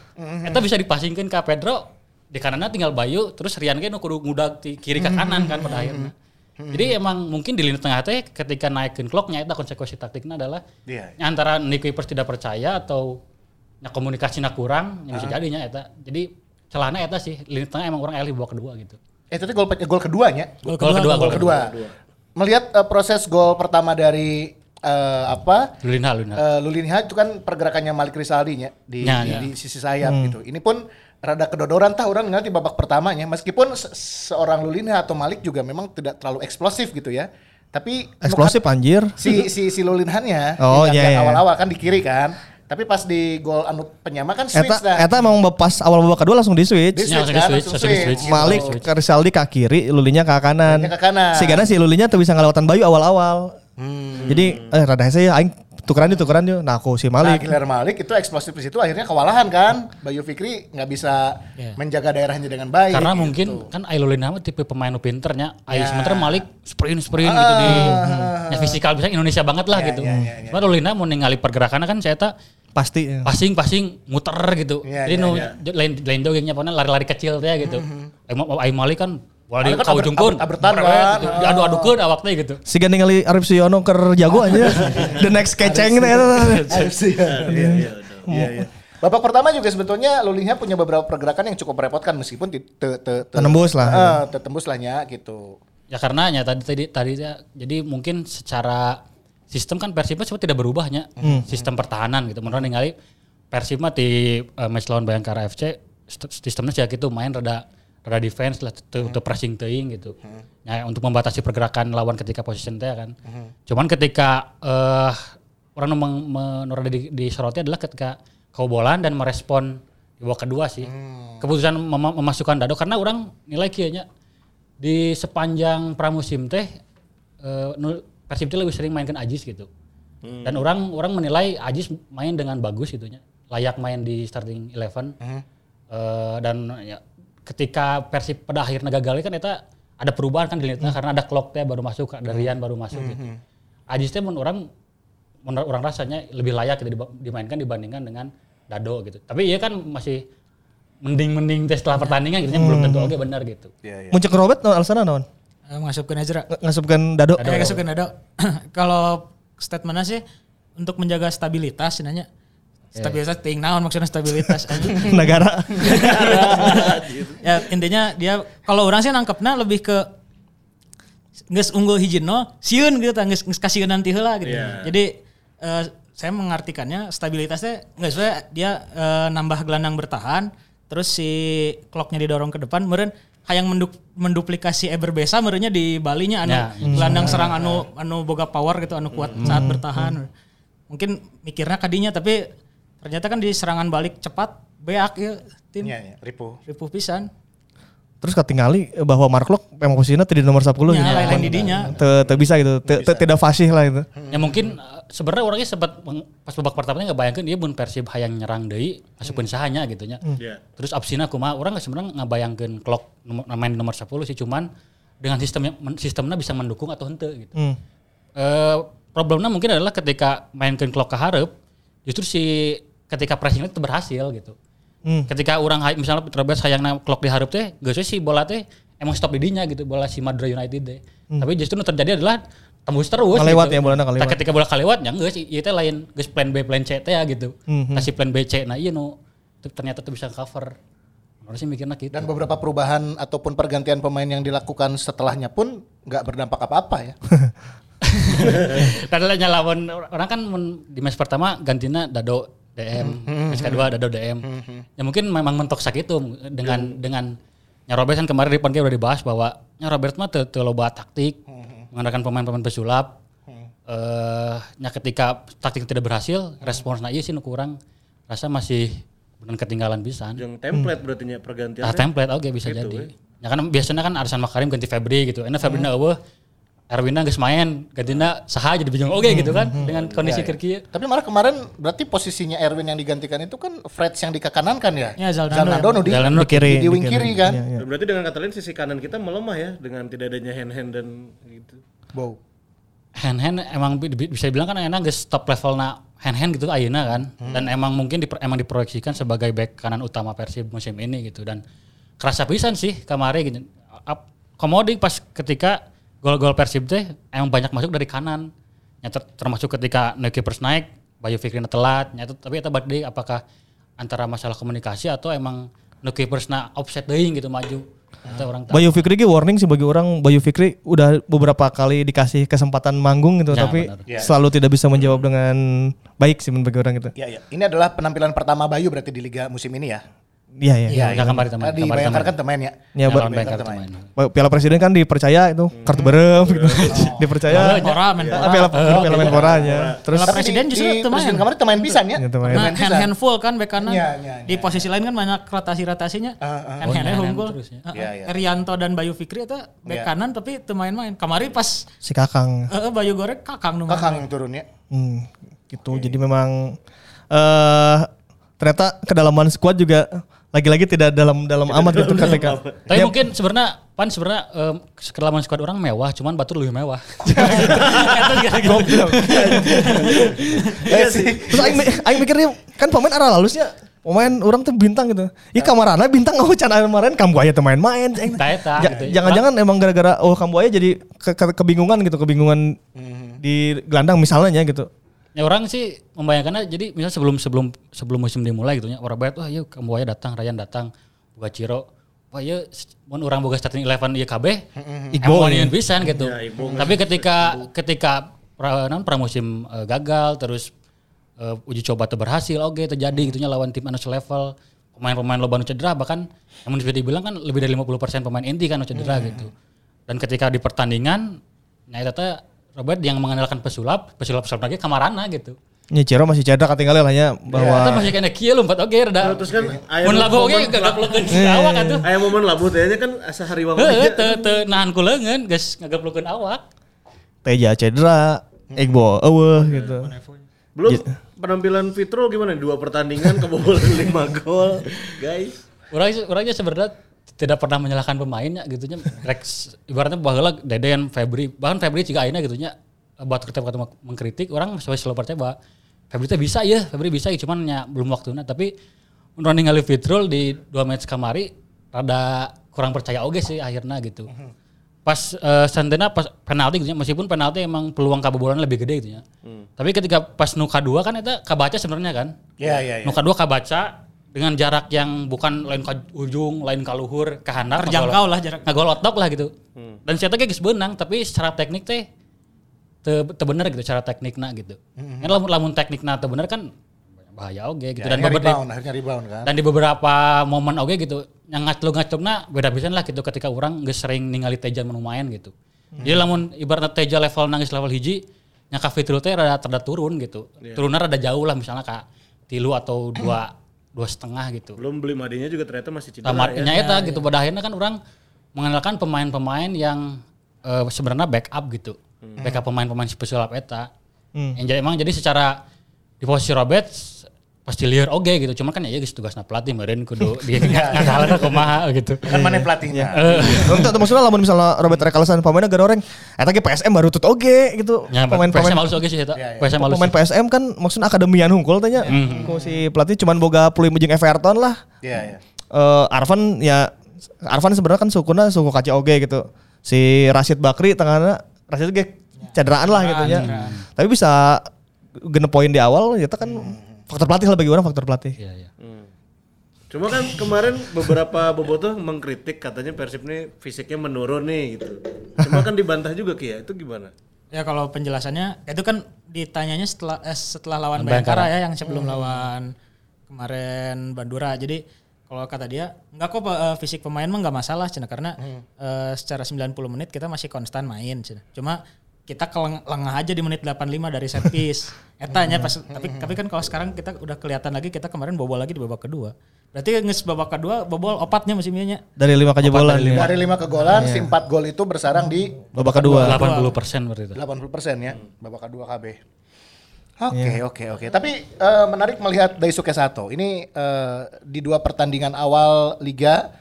Eta bisa dipasingkan ke Pedro, di kanannya tinggal Bayu, terus Rian kan kudu ngudag di kiri ke kanan kan pada akhirnya. Jadi emang mungkin di lini tengah teh ketika naikin clocknya itu konsekuensi taktiknya adalah Iya. antara Nick Wipers tidak percaya atau ya komunikasinya kurang yang bisa jadinya eta. Jadi celana eta sih lini tengah emang orang elit babak kedua gitu. Eh, itu gol gol keduanya. Gol kedua, Gol kedua. Melihat eh, proses gol pertama dari eh, apa? Lulinha, Lulinha. Eh, Lulinha itu kan pergerakannya Malik Rizaldi nya di, Ya, di, ya. di sisi sayap gitu. Ini pun rada kedodoran tah orang di babak pertamanya meskipun se- seorang Lulinha atau Malik juga memang tidak terlalu eksplosif gitu ya. Tapi Eksplosif anjir. si si si Lulinhannya Oh, iya, yang iya. awal-awal kan di kiri kan. Tapi pas di gol anu penyama kan switch Eta dah. eta emang pas awal babak kedua langsung di switch. Di Ya, langsung kan, switch, switch. switch. Malik Switch. ke Rizaldi ke kiri, Lulinya ke kanan. Lulinya ke kanan. Sehingga si Lulinya tuh bisa ngelewatan Bayu awal-awal. Hmm. Jadi eh rada hese ya aing tukeran yuk tukeran yuk. Nah aku si Nah, Malik. Giler Malik itu eksplosif di situ akhirnya kewalahan kan. Bayu Fikri nggak bisa Iya. menjaga daerahnya dengan baik. Karena gitu. mungkin kan Ailulina mah tipe pemain pinternya. Ayo Ya. sementara Malik sprint sprint gitu di ya fisikal bisa Indonesia banget lah Ya, gitu. ya, ya, ya. Cuma Lulina mau ningali pergerakannya kan saya tak Pasti. ya. passing passing muter gitu. Ya, Jadi ya, nu ya. j- lain lain joggingnya pokoknya lari-lari kecil teh gitu. Ayo Ayo Malik kan wala di kan kaujungkeun. abret- abretan Beret kan. gitu. Diadu-adukeun awak teh gitu. Si gandeng kali Arif Suyono ker jago aja. The next keceng nih. AFC ya. Iya, iya. Iya, iya. Babak pertama juga sebetulnya Lulinha punya beberapa pergerakan yang cukup merepotkan meskipun te, te, te, Tenembus lah. Eh, te- tembus lah nya gitu. Ya karena ya tadi tadi tadi ya, jadi mungkin secara sistem kan Persib sebenarnya tidak berubahnya sistem pertahanan gitu. Menurut ningali Persib mah di eh, match lawan Bayangkara FC st- sistemnya sih gitu main rada rada defense lah te- untuk pressing teuing gitu. Ya untuk membatasi pergerakan lawan ketika position teh kan. Cuman ketika eh orang nu meng- men- nu rada di, disoroti adalah ketika kebobolan dan merespon di babak kedua sih. Keputusan mem- memasukkan Dado karena orang nilai kieu nya di sepanjang pramusim teh eh, nu- Persib teh lebih sering mainkan Ajis gitu. Dan orang orang menilai Ajis main dengan bagus gitu nya. Layak main di starting eleven. Eh, dan ya, ketika Persib pada akhirnya gagal kan eta ada perubahan kan di lini tengah karena ada clock teh baru masuk, ada Rian baru masuk gitu. Ajis teh menurut orang menurut orang rasanya lebih layak gitu dimainkan dibandingkan dengan Dado gitu. Tapi iya kan masih mending-mending teh setelah pertandingan gitu nya, belum tentu oke benar gitu. Muncul Robert no alasan naon? Eh, Masukkan Ezra. Ng- Ngasupkan Dado. Eh, Dado. Kalau statementnya sih untuk menjaga stabilitas nanya. Stabilitas ting naon maksudnya stabilitas. Negara. ya intinya dia kalau orang sih nangkepnya lebih ke nges unggul hijin no siun gitu tah nges kasih nanti heula gitu. Iya. Jadi eh, saya mengartikannya stabilitasnya nggak sesuai dia eh, nambah gelandang bertahan terus si clocknya didorong ke depan meren hayang menduk, menduplikasi Eber Besa merenya di Balinya anu Ya. gelandang serang anu anu boga power gitu anu kuat saat bertahan. Mungkin mikirnya kadinya tapi ternyata kan di serangan balik cepat beak ya tim Iya, iya, ripuh. ripuh pisan. Terus ketinggali bahwa Mark Lok emang posisinya tadi nomor 10 Ya, gitu. lain-lain didinya. Te- te bisa gitu. Tidak fasih lah itu. Ya mungkin uh, sebenarnya orangnya sempat pas babak pertamanya nggak bayangkan dia pun Persib hayang nyerang deui masukkeun sahanya gitu nya. Iya. Terus absina kumaha orang nggak sebenarnya nggak bayangkan clock nomor, main nomor 10 sih cuman dengan sistemnya sistemnya bisa mendukung atau henteu gitu. Hmm. Eh, problemnya mungkin adalah ketika mainkan clock ke hareup justru si ketika pressing itu berhasil gitu. Hmm. Ketika orang misalnya Robert sayangna clock di hareup teh geus we si bola teh emang stop di dinya gitu bola si Madura United teh. Tapi justru nu terjadi adalah tembus terus Kalewat gitu. ya, bolana kalewat. Nah, ketika bola kalewat ya geus ieu teh lain geus plan B plan C teh ya gitu. Mhm. Kasih plan B C nah iya nu tuh ternyata tuh bisa cover. Orang sih mikirnya gitu. Dan beberapa perubahan ataupun pergantian pemain yang dilakukan setelahnya pun nggak berdampak apa-apa ya. Padahal nyalawan orang kan men- di match pertama gantinya Dado DM, match kedua Dado DM. Ya mungkin memang mentok sakit itu dengan dengan nya Robert kan kemarin di podcast udah dibahas bahwa nya Robert mah teu loba taktik, mengandalkan pemain-pemain pesulap. Eh nya ketika taktik tidak berhasil, responsnya ieu sih nu kurang. Rasa masih benar ketinggalan pisan. Yang template berarti nya pergantian. Ah template oke bisa Gitu, jadi. Ya kan biasanya kan Arsan Makarim ganti Febri gitu. Enak Febri na eueuh Erwinna geus main, gantina saha jadi bingung oke gitu kan dengan kondisi keur kieu. Tapi malah kemarin berarti posisinya Erwin yang digantikan itu kan Freds yang dikakanankan ya. Ya, Zaldano nu di, Zaldano di, kiri, di, wing di kiri kiri. kan. Iya, iya. Dan berarti dengan kata lain sisi kanan kita melemah ya dengan tidak adanya hand hand dan gitu. Wow. hand hand emang bi- bi- bisa dibilang kan enak geus top level na hand hand gitu ayeuna kan dan emang mungkin diper- emang diproyeksikan sebagai back kanan utama Persib musim ini gitu dan kerasa pisan sih kemarin gitu Ap- komodi pas ketika gol-gol Persib teh emang banyak masuk dari kanan ya ter- termasuk ketika no keepers naik Bayu Fikrina telat nyata tapi itu deui apakah antara masalah komunikasi atau emang no keepers na offset deui gitu maju atau orang tahu Bayu Fikri warning sih bagi orang Bayu Fikri udah beberapa kali dikasih kesempatan manggung gitu Ya, tapi benar. Ya. selalu tidak bisa menjawab dengan baik sih bagi orang gitu. Ya, ya. Ini adalah penampilan pertama Bayu berarti di liga musim ini ya. Iya iya. ya, ya, kemarin teman Tadi kemarin bayangkan teman kan teman ya. Ya, Ya, teman. teman. Piala Presiden kan dipercaya itu kartu berem gitu. dipercaya. Menpora, Ah, Menpora. Piala Piala Menporanya. Terus Piala Presiden justru di, teman. presiden kemarin teman pisan ya. Teman. Nah, Teman hand hand full kan bek kanan. Iya, iya, Di posisi lain kan banyak rotasi-rotasinya. Ah, ah. Hand Oh, handnya hand unggul. terus ya. Heeh. Iya, iya. Erianto dan Bayu Fikri itu Iya. bek kanan tapi teu main-main. Kemarin pas si Kakang. eh, Bayu goreng kakang main. Kakang yang turun ya. Hmm, gitu. Jadi memang eh ternyata kedalaman squad juga lagi-lagi tidak dalam dalam amat gitu ketika. Tapi Ya, mungkin sebenarnya pan sebenarnya um, kedalaman squad orang mewah, cuman Batur lebih mewah. Iya sih. Terus aing, mi- aing mikirnya kan pemain arah lalusnya pemain orang tuh bintang gitu. Iya kamarana bintang oh can kemarin kamu aja tuh main-main. Gitu. Jangan-jangan emang gara-gara oh kamu aja jadi ke- ke- kebingungan gitu, kebingungan di gelandang misalnya gitu. Ya orang sih membayangkannya jadi misal sebelum sebelum sebelum musim dimulai gitu nya orang bayar wah yuk kamu aja datang Ryan datang buka Ciro wah ya mun orang boga starting eleven ieu kabeh Igbo, emang ya. nyeun pisan gitu. Ya. Tapi ketika ketika pra, non, pramusim eh, gagal terus eh, uji coba tuh berhasil oke terjadi gitunya lawan tim anu level pemain-pemain loba nu cedera bahkan yang bisa dibilang kan lebih dari 50% pemain inti kan cedera gitu. Dan ketika di pertandingan nah itu teh Robert yang mengandalkan pesulap, pesulap-pesulap lagi kamarana gitu. Nya Ciro masih cedera ketinggalan lah ya Kita bahwa masih kena kieu lompat oke rada. Terus kan Mun labu oke momen- gagap leungeun awak atuh. Aya momen labu teh nya kan asa hariwang Heeh, teu teu nahan ku leungeun geus ngagaplukeun awak. Teja cedera, Egbo eueuh gitu. Belum penampilan Fitro gimana? Dua pertandingan kebobolan 5 gol, guys. Urang orangnya sebenarnya tidak pernah menyalahkan pemainnya gitu nya. Rex ibaratnya baheula Deden, Febri, bahkan Febri juga ayeuna gitu nya buat ketika ketemu mengkritik orang masih selalu percaya bahwa Febri teh bisa ya, Febri bisa ya cuman nya belum waktunya tapi mun ningali Fitrul di dua match kamari rada kurang percaya oge sih akhirnya gitu. Pas eh Santena pas penalti gitu nya, meskipun penalti emang peluang kebobolan lebih gede gitu ya. Tapi ketika pas nu kadua kan eta kabaca sebenarnya kan. Iya, iya, iya. Nu kadua kabaca dengan jarak yang bukan lain ke ujung, lain ke luhur, ke handap. Terjangkau lah jarak. Ngagol otok lah gitu. Dan saya geus beunang, tapi secara teknik teh teu teu bener gitu cara teknikna gitu. Kan lamun lamun teknikna teu bener kan bahaya oge gitu. Ya, Dan beberapa rebound, akhirnya rebound kan. dan di beberapa momen oge gitu yang ngaclug-ngaclugna beda pisan lah gitu ketika orang geus sering ningali Teja menu main gitu. Jadi lamun ibaratnya Teja level nangis level hiji nya ka Fitrul teh rada rada turun gitu. Turunnya rada jauh lah misalnya ka tilu atau dua dua setengah gitu. Belum beli madinya juga ternyata masih cedera Tamat ya. eta gitu pada akhirnya kan orang mengandalkan pemain-pemain yang eh, sebenarnya backup gitu. Backup pemain-pemain si pesulap eta. Hmm. Yang jadi emang jadi secara di posisi Robert pasti liar oke gitu. Cuma kan ya geus tugasna pelatih meureun kudu dia ngakalana kumaha gitu. Kan mana pelatihnya? Untuk maksudnya lamun misalnya Robert Recalsan pemainnya gara orang eta ge PSM baru tut oge gitu. Ya, PSM Pemain-pemain halus oge sih eta. PSM halus. pemain PSM kan maksudnya akademian hungkul tanya. Ku si pelatih cuman boga puluh jeung Everton lah. Iya, iya. Eh Arvan ya Arvan sebenarnya kan sukuna suku kaca oge gitu. Si Rashid Bakri tengahnya Rashid ge cederaan lah gitu ya. Tapi bisa genep poin di awal ya kan faktor pelatih lah bagi orang faktor pelatih. Iya, iya. Cuma kan kemarin beberapa bobotoh mengkritik katanya Persib nih fisiknya menurun nih gitu. Cuma kan dibantah juga Ki ya, itu gimana? Ya kalau penjelasannya itu kan ditanyanya setelah eh, setelah lawan Bayangkara. Ya yang sebelum lawan kemarin Bandura. Jadi kalau kata dia nggak kok eh, fisik pemain mah nggak masalah cina karena eh, secara 90 menit kita masih konstan main cina. Cuma kita keleng- lengah aja di menit 85 dari set piece. Etanya pas tapi tapi kan kalau sekarang kita udah kelihatan lagi kita kemarin bobol lagi di babak kedua. Berarti nges babak kedua bobol opatnya musimnya. Dari lima kejebolan ya. Dari lima kegolan, si empat gol itu bersarang di Babak kedua. 80 persen berarti itu. 80 persen ya, babak kedua KB. Oke oke oke. Tapi eh, menarik melihat Daisuke Sato. Ini eh, di dua pertandingan awal liga,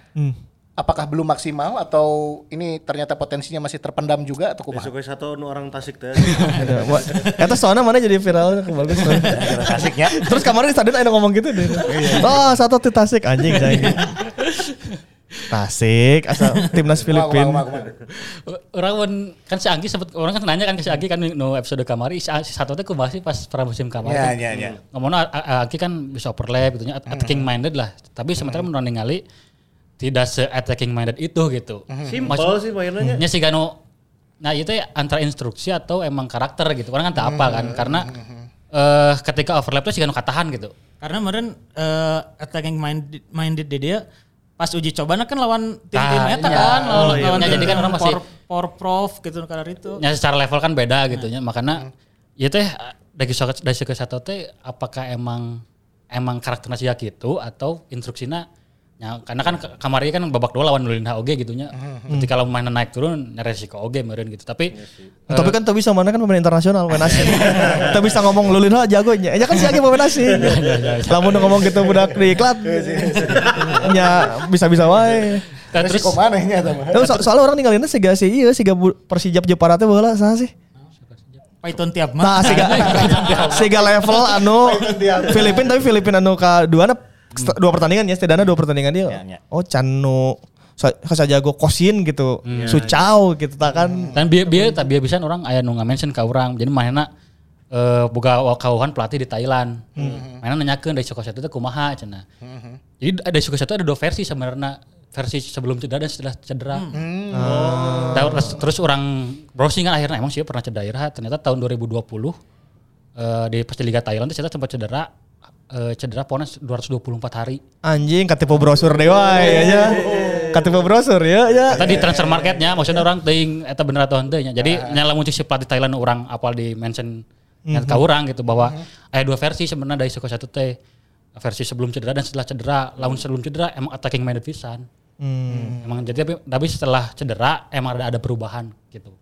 apakah belum maksimal atau ini ternyata potensinya masih terpendam juga atau kumaha? Besok satu nu orang Tasik teh. Eta soalnya mana jadi viral bagus. Asiknya. Terus kemarin di stadion ada ngomong gitu deh. Oh, satu di Tasik anjing saya. Tasik asal timnas Filipina. Orang pun kan si Anggi sempet orang kan nanya kan ke si Anggi kan no episode kamari si, satu teh kumaha sih pas pramusim kamari. Ya kan. ya ya. Ngomongnya A- A- Anggi kan bisa overlap gitu nya attacking minded lah. Tapi sementara menurut ningali tidak se attacking minded itu gitu. Simpel sih mainannya. Nya sih gano nah itu ya antara instruksi atau emang karakter gitu. Orang kan tak apa kan karena eh ketika overlap tuh sih gano katahan gitu. Karena kemarin eh, attacking minded, minded di dia pas uji coba kan lawan tim-tim Nah, eta iya. kan lawan, Oh, iya, lawan tim Jadi kan orang masih- por, prof gitu karena itu. Ya secara level kan beda gitu nya. Makanya ya teh dari dari satu teh apakah emang emang karakternya sih gitu atau instruksinya ya, karena kan kamari kan babak dua lawan Nulinha oge gitu nya. Ketika kalau mainan naik turun ya resiko oge meureun gitu. Tapi Tapi kan tuh bisa mana kan pemain internasional, pemain asing. Tapi bisa ngomong lulin lah jagonya. Ya kan si lagi pemain asing. Lamun ngomong gitu budak di iklan. Ya bisa-bisa wae. Nah, terus Resiko mana nya? Tapi so- soalnya orang ninggalinnya siga si iya siga Persijap Jepara teh bola saha sih? Python tiap Nah, mah. siga siga level anu Filipin tapi Filipin anu ka dua dua pertandingan ya, setidaknya dua pertandingan dia. Ya, ya. Oh, Canu sa jago kosin gitu. Sucau gitu tak kan. dan biar biar tak biar bisa orang aya nu mention ka urang. Jadi mana eh boga kauhan pelatih di Thailand. Mana nanyakeun dari Suko Satu teh kumaha cenah. Jadi ada Suko Satu ada dua versi sebenarnya versi sebelum cedera dan setelah cedera. Oh. Terus, terus orang browsing kan akhirnya emang sih pernah cedera. Ternyata tahun 2020 eh di Liga Thailand itu ternyata sempat cedera eh, cedera pokoknya 224 hari. Anjing katipu brosur dewa ya ya. Katipu brosur ya ya. Tadi transfer marketnya maksudnya orang ting eta bener atau henteu nya. Jadi nyala muncul si pelatih Thailand orang apal di mention mm ka urang gitu bahwa ada dua versi sebenarnya dari Suko satu teh versi sebelum cedera dan setelah cedera. Lawan sebelum cedera emang attacking minded pisan. Emang jadi tapi, tapi setelah cedera emang ada ada perubahan gitu.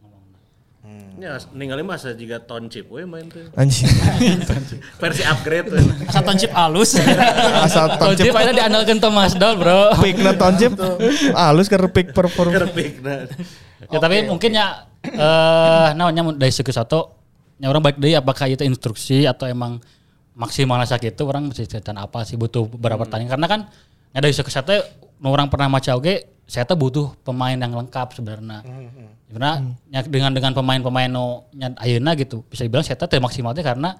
Ya, ninggalin masa jika ton chip we main tuh. Anjing. Versi upgrade tuh. Satu chip halus. Asal Tonjip toncip akhirnya diandalkan Thomas Doll bro. pick na toncip. Halus ke pick perform. Kerpik nah. ya tapi mungkin ya eh namanya mun dari segi satu ya orang baik deui apakah itu instruksi atau emang maksimal sakit itu orang mesti apa sih butuh beberapa pertandingan karena kan ya dari segi satu nu orang pernah maca oge saya tuh butuh pemain yang lengkap sebenarnya. Sebenarnya ya dengan dengan pemain-pemain no nya ayeuna gitu bisa dibilang saya tuh maksimalnya karena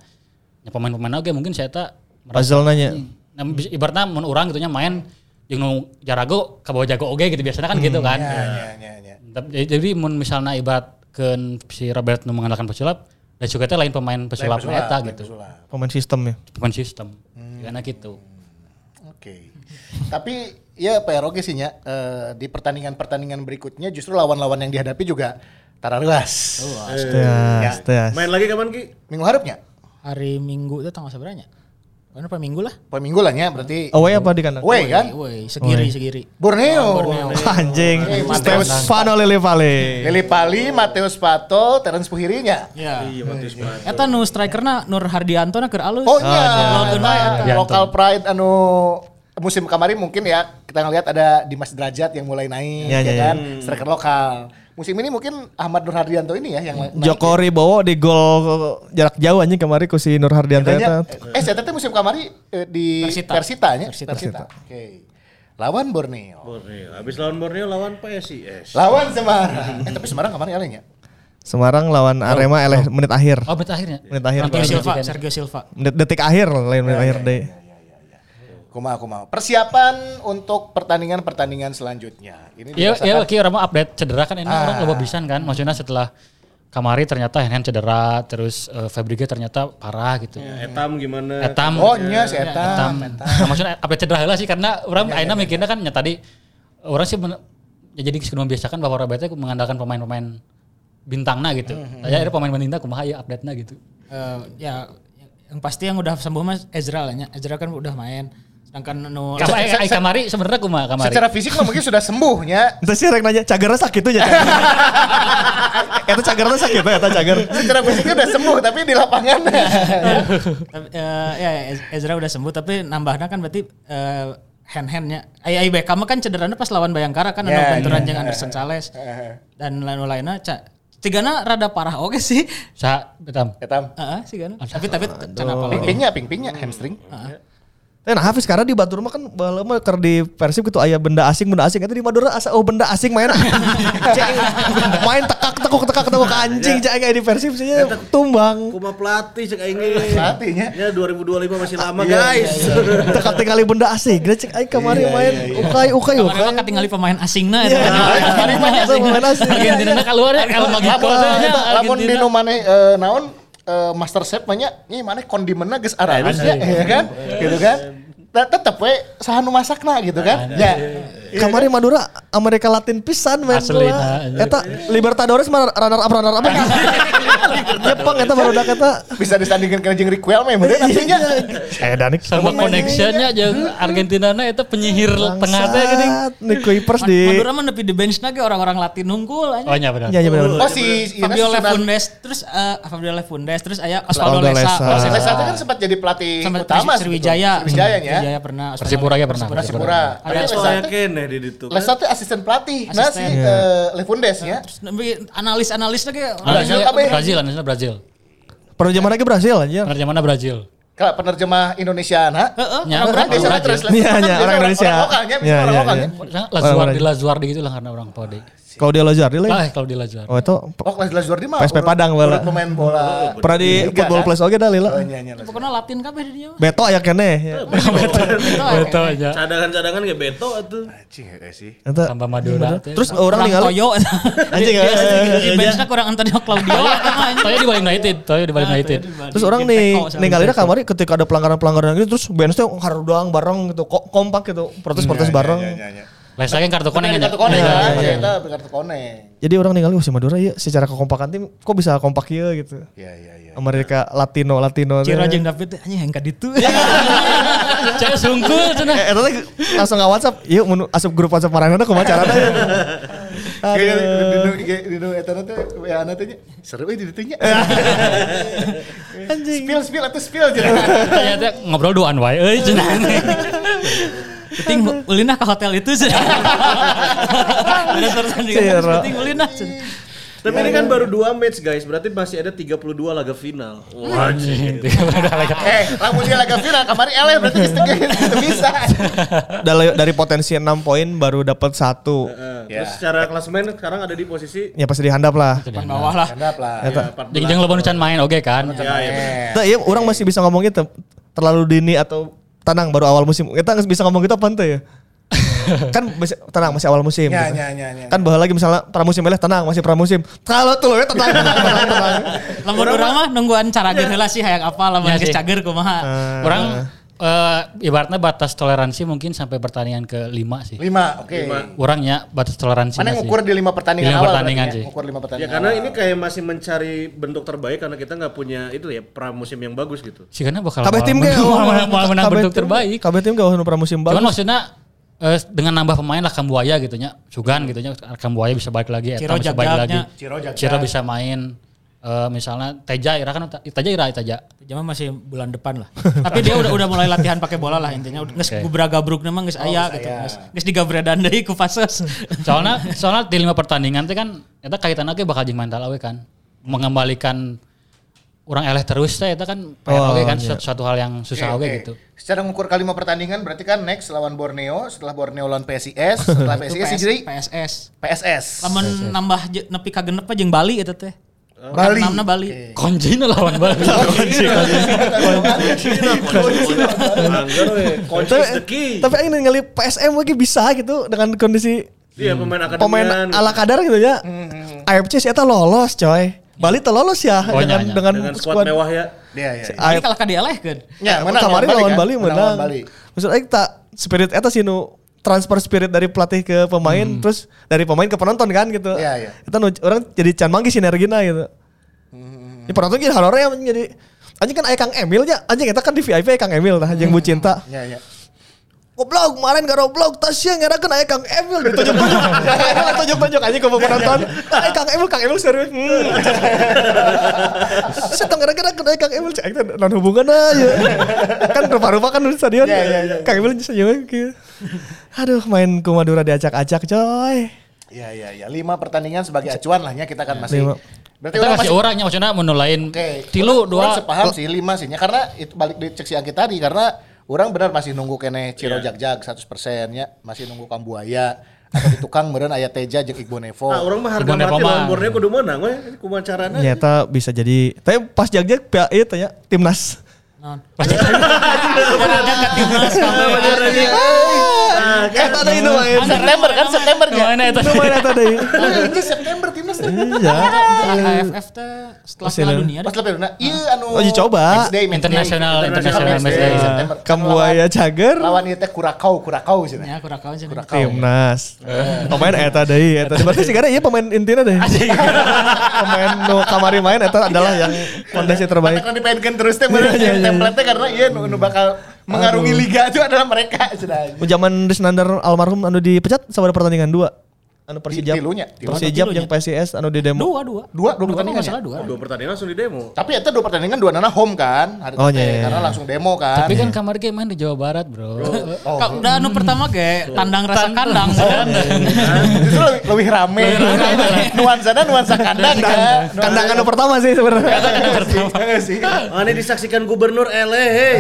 ya pemain-pemain oge mungkin saya tuh Puzzle nanya. Nah, bis- ibaratnya mun orang gitu nya main yang nu jarago bawah jago oge gitu biasanya kan gitu kan. Ya ya ya ya. Tapi- Jadi, jadi mun misalnya ibarat ke si Robert nu mengandalkan pesulap dan juga teh lain pemain pesulap eta gitu. pesulap. Pemain sistem ya. Pemain sistem. Karena gitu. Oke. Tapi ya PR oke sih nya eh, di pertandingan-pertandingan berikutnya justru lawan-lawan yang dihadapi juga tara luas. Seteas, seteas. Main lagi kapan Ki? Minggu harapnya Hari Minggu itu tanggal seberapa? Mana per minggu lah. Poin minggu lah nya berarti. Away apa di kandang? Away kan? Woi, segiri segiri. Borneo. Anjing. Eh, Mateus. Stefano Lele Vale. Lili Pali, Mateus Pato, Terence Puhirinya. Ya. Iya, Matius Pato. Eta nu strikerna Nur Hardianto na keur alus. Oh iya, Lautuna eta. lokal pride anu musim kemarin mungkin ya kita ngelihat ada Dimas Derajat yang mulai naik Ya, ya, ya, ya. kan, striker lokal. Musim ini mungkin Ahmad Nur Hardianto ini ya yang naik. Joko Ribowo di gol jarak jauh anjing kemarin ku si Nur Hardianto Kayaknya- eta. eh saya tadi musim kemarin eh, di Persita. Persita, nya. Persita. Persita. Oke. Lawan Borneo. Borneo. Habis lawan Borneo lawan PSIS. Lawan Semarang. eh tapi Semarang kemarin alenya. Semarang lawan Arema eleh menit akhir. Oh, menit akhirnya. Menit akhir. Sergio Silva. Sergio Silva. Menit detik akhir lain menit akhir deh. Kumaha kumaha. Persiapan untuk pertandingan-pertandingan selanjutnya. Ini Iya, iya, Ki orang mau update cedera kan ini orang loba pisan kan. Maksudnya setelah Kamari ternyata hand cedera, terus uh, Fabregas ternyata parah gitu. Etam gimana? Etam. Oh nya si Etam. Etam. Nah, maksudnya update cedera heula sih karena orang akhirnya mikirnya kan ya tadi orang sih men- ya jadi sudah membiasakan bahwa Rabeta mengandalkan pemain-pemain bintangna gitu. Saya ada pemain bintang kumaha ya update-na gitu. Eh, ya yang pasti yang udah sembuh mas Ezra lah nya. Ezra kan udah main. Sedangkan nu Kam eh, eh, Kamari sebenarnya kumaha Kamari? Secara fisik mah mungkin sudah sembuh nya. Itu sih rek nanya, cagernya sakit tuh ya. Eta cagernya sakit eta cager. Secara fisiknya udah sembuh tapi di lapangan. Tapi, eh, ya Ez- Ezra udah sembuh tapi nambahnya kan berarti eh, hand-handnya. Ai ai Beckham kan cederanya pas lawan Bayangkara kan Ya, ada benturan ya. jeung Anderson Sales. Dan lain-lainnya ca Tigana rada parah oke sih. Sa Etam. Etam. Heeh, sih kan. Tapi tapi can apa lagi? Ping-pingnya, ping-pingnya hamstring. Eh, nah Hafiz karena di Batur mah kan baheula mah keur di Persib gitu aya benda asing benda asing eta di Madura asa oh benda asing main. Main tekak tekuk tekak tekuk anjing cek kayak di Persib sih tumbang. Kuma pelatih cek aing. Pelatihnya. Ya 2025 masih lama Iya, guys. Tekak tinggali benda asing. Gila cek aing kemarin main ukai ukai Kemarin ukai. mah ketinggali pemain asingna Iya, mah asa pemain asing. Argentina keluar ya Lamun eta, lamun di Argentina. nu maneh eh, naon eh, master chef banyak nih mana kondimennya geus aralus ya, ya kan? Gitu kan? Te- Tetep we saha nu masakna gitu kan? Ya. Kemarin Madura Amerika Latin pisan main Asli, bola. nah. Eta Libertadores mah runner up runner up. Jepang eta baru eta. Bisa disandingkan dengan jeung Riquel mah meureun artinya. Eh Danik sama connectionnya jeung Argentina na itu penyihir tengah teh gini. Nick Kuipers di Madura mah nepi di bench lagi orang-orang Latin nungkul aja. Oh iya benar. Ya, ya benar. Oh si Fabio Lefundes terus eh, Fabio Lefundes terus aya Osvaldo Osvaldo Lesa. Lesa. Kan sempat jadi pelatih utama Sriwijaya. Sriwijaya ya. Sriwijaya pernah. Persipura ya pernah. Persipura. Ada Lesa keneh di ditu. kan. Lesa teh asisten pelatih. Nah si Asisten. eh, Lefundes ya. Terus nepi analis-analis lagi. Brazil Brazil, apa ya? Brazil, Brazil, Brazil. Penerjemahan lagi Brasil anjir. Benar mana Brazil? Kalau penerjemah Indonesia nah. Heeh, Ya, orang Brazil. Iya, kan iya, biasa orang Indonesia. Orang lokalnya, bisa Iya, orang iya, lokalnya. Orang- di Lazuar di gitu lah karena orang Pode. Claudia Lazardi lah. Ah, kalau di Lazuar. Oh itu Oh, kelas Lazur di mah. PSP Padang, bala. Pemain bola. pernah di Football kan? Plus oke dah Oh, lila. iya, iya, Lazur. Pokoknya Latin kabeh di dieu. Beto aya keneh. ya. Betul aja. Cadangan-cadangan ge beto atuh. Anjing eh, sih. Tambah Madura. Terus orang ningali Toyo. Anjing, eh, Di benchnya kurang Antonio Claudio. Toyo di Bali United, Toyo di Bali United. Terus orang nih ninggalin kamari ketika ada pelanggaran-pelanggaran gitu terus bench teh harudang bareng gitu kompak gitu protes-protes bareng. Iya, iya, iya. Lesa kan kartu Kartu aja. koneng Iya, kan? iya. Kita kartu koneng. Jadi orang ningali si Madura ya secara kekompakan tim kok bisa kompak ya gitu. Iya, iya, iya. Amerika Latino Latino. Ciro jeung David anjing hengka ditu. Cek sungkul cenah. Eh, eta teh langsung nggak WhatsApp, yuk menu asup grup WhatsApp Maranana kumaha carana ya. Kayak Aduh. di di di eta teh WA na teh seru euy di ditu nya. Anjing. Spill spill atau spill jeung. Ternyata ngobrol duaan wae euy cenah. Penting ulinah ke hotel itu sih. Ada terusan juga. Ciro. Penting ulinah. Tapi ini kan baru dua match guys, berarti masih ada 32 laga final. Wah, anjing. Eh, lamun dia laga final kamari eleh berarti geus teu geus bisa. Dari, dari potensi 6 poin baru dapat satu. Eh, Ya. Terus secara klasemen sekarang ada di posisi Ya pasti dihandap lah. Depan bawah lah. Handap lah. Ya, 14. Jadi jangan lupa nucan main oke kan. Ya, ya, iya, orang masih bisa ngomong gitu. Terlalu dini atau tenang baru awal musim. Kita nggak bisa ngomong gitu apa ente ya? kan masih tenang masih awal musim. Ya, gitu. ya, ya, ya. Kan bahwa lagi misalnya pramusim eleh tenang masih pramusim. Kalau tuh ya tenang tenang tenang. Lamun urang mah nungguan cara heula sih hayang apa lamun Ya geus cager kumaha. Eh, Eh, ibaratnya batas toleransi mungkin sampai pertandingan ke lima sih. Lima, oke. Orangnya batas toleransi Mana yang di lima pertandingan Di lima awal pertandingan ya? sih. Ukur lima Ya pertandingan karena awal. ini kayak masih mencari bentuk terbaik karena kita nggak punya itu ya pramusim yang bagus gitu. sih karena bakal Kabeh tim mau menang, mau menang bentuk terbaik. Kabeh tim gak usah pramusim Cuman bagus. maksudnya eh, dengan nambah pemain lah Kambuaya gitu nya. Sugan gitu nya. Kambuaya bisa balik lagi, Ciro bisa balik lagi. Ciro. Ciro bisa main eh, misalnya Teja Ira kan Teja Ira Teja. Jama masih bulan depan lah. Tapi dia udah udah mulai latihan pakai bola lah intinya. Geus Oke. okay. gabruk nama geus aya gitu. Geus geus digabredan deui ku fases. soalnya soalnya di lima pertandingan itu kan itu kaitannya ke bakal jeung mental awe kan mengembalikan orang eleh terus teh itu kan PR Oh, oge kan iya. suatu, suatu hal yang susah Oke, oge oke. gitu Secara mengukur kali lima pertandingan berarti kan next lawan Borneo, setelah Borneo lawan PSIS, setelah PSIS PS, jadi PSS. PSS. Lamun nambah nepi ka genep jeung Bali eta teh. Bali. Namna Bali. kunci lawan Bali the key. Tapi aing ningali PSM lagi bisa gitu dengan kondisi Iya pemain akademian. pemain ala kadar gitu ya. AFC sih eta lolos coy. Bali teh lolos ya Oh, dengan iya, iya. dengan, dengan squad mewah ya. Iya, iya. Ini AFC kalau ka dialehkeun. Ya, menang kemarin lawan lawan kan? Bali Menang Bali. Maksud aing tak spirit eta sih nu transfer spirit dari pelatih ke pemain terus dari pemain ke penonton kan gitu. Iya, iya. Kita orang jadi can manggih sinergina gitu. Ini penonton jadi horor ya jadi anjing kan aya Kang Emil nya anjing eta kan di VIP Kang Emil tah jeung Bu Cinta. Iya, iya. Goblok kemarin gak goblok Tasya ngerakan aya Kang Emil ditunjuk-tunjuk. Tunjuk-tunjuk anjing ke penonton. Aya Kang Emil Kang Emil serius. Hmm. Saya tong ngerakan aya Kang Emil cek non hubungan aja. kan rupa-rupa kan di stadion. Iya, iya, iya. Kang Emil senyum gitu. Aduh main ke Madura diacak-acak coy. Iya, iya, iya. Lima pertandingan sebagai acuan lah ya kita kan masih. Lima. Berarti kita masih orangnya maksudnya menulain Oke. tilu Orang- dua Orang sepaham sih lima sih. nya. Karena itu balik di cek si Angki tadi karena orang benar masih nunggu kene Ciro Iya. Jag-Jag 100% ya. Masih nunggu Kambuaya atau di tukang meureun aya Teja jeung Igbo Nevo. Ah, orang mah harga mati lawan Borneo kudu menang we. Kumaha carana. Nyata bisa jadi. Tapi pas jag-jag PA itu ya timnas. Non. Jaga ke timnas sampai Eta deui nu main. September kan September ya. Mana eta? Nu main eta deui. Ini September timnas teh. Iya. AFF teh setelah Piala ada. Dunia Pas lebih nah, iya anu Oh, uji coba. Match day. International- international match day. September. Kambuaya Cager. Lawan ieu teh Kurakau, Kurakau sih. Ya kurang kawan sih. Kurakau. Timnas. Pemain eta deui eta. Berarti sigara ieu pemain intina deh. pemain nu kamari main eta adalah yang fondasi terbaik. Kan dipainkan terus teh bener Iya, iya, iya. template karena iya nu bakal mengarungi liga itu adalah mereka sudah. Nu Zaman Desnander almarhum anu dipecat sama pertandingan dua. Anu Persijap. Tilunya. Persijap yang PSIS anu di demo. Dua dua. Dua, dua Dua pertandingan nggak ya? salah dua. Dua pertandingan langsung di demo. Tapi itu dua pertandingan dua nana home kan hari Oh, iya, iya. karena langsung demo kan. tapi kan kamar ge main di Jawa Barat bro Kau udah anu pertama ge tandang rasa kandang kan. Justru lebih, lebih rame. nuansanya nuansa kandang ya. Kandang anu pertama sih sebenarnya. Iya sih. Ah, ini disaksikan gubernur LA, hey.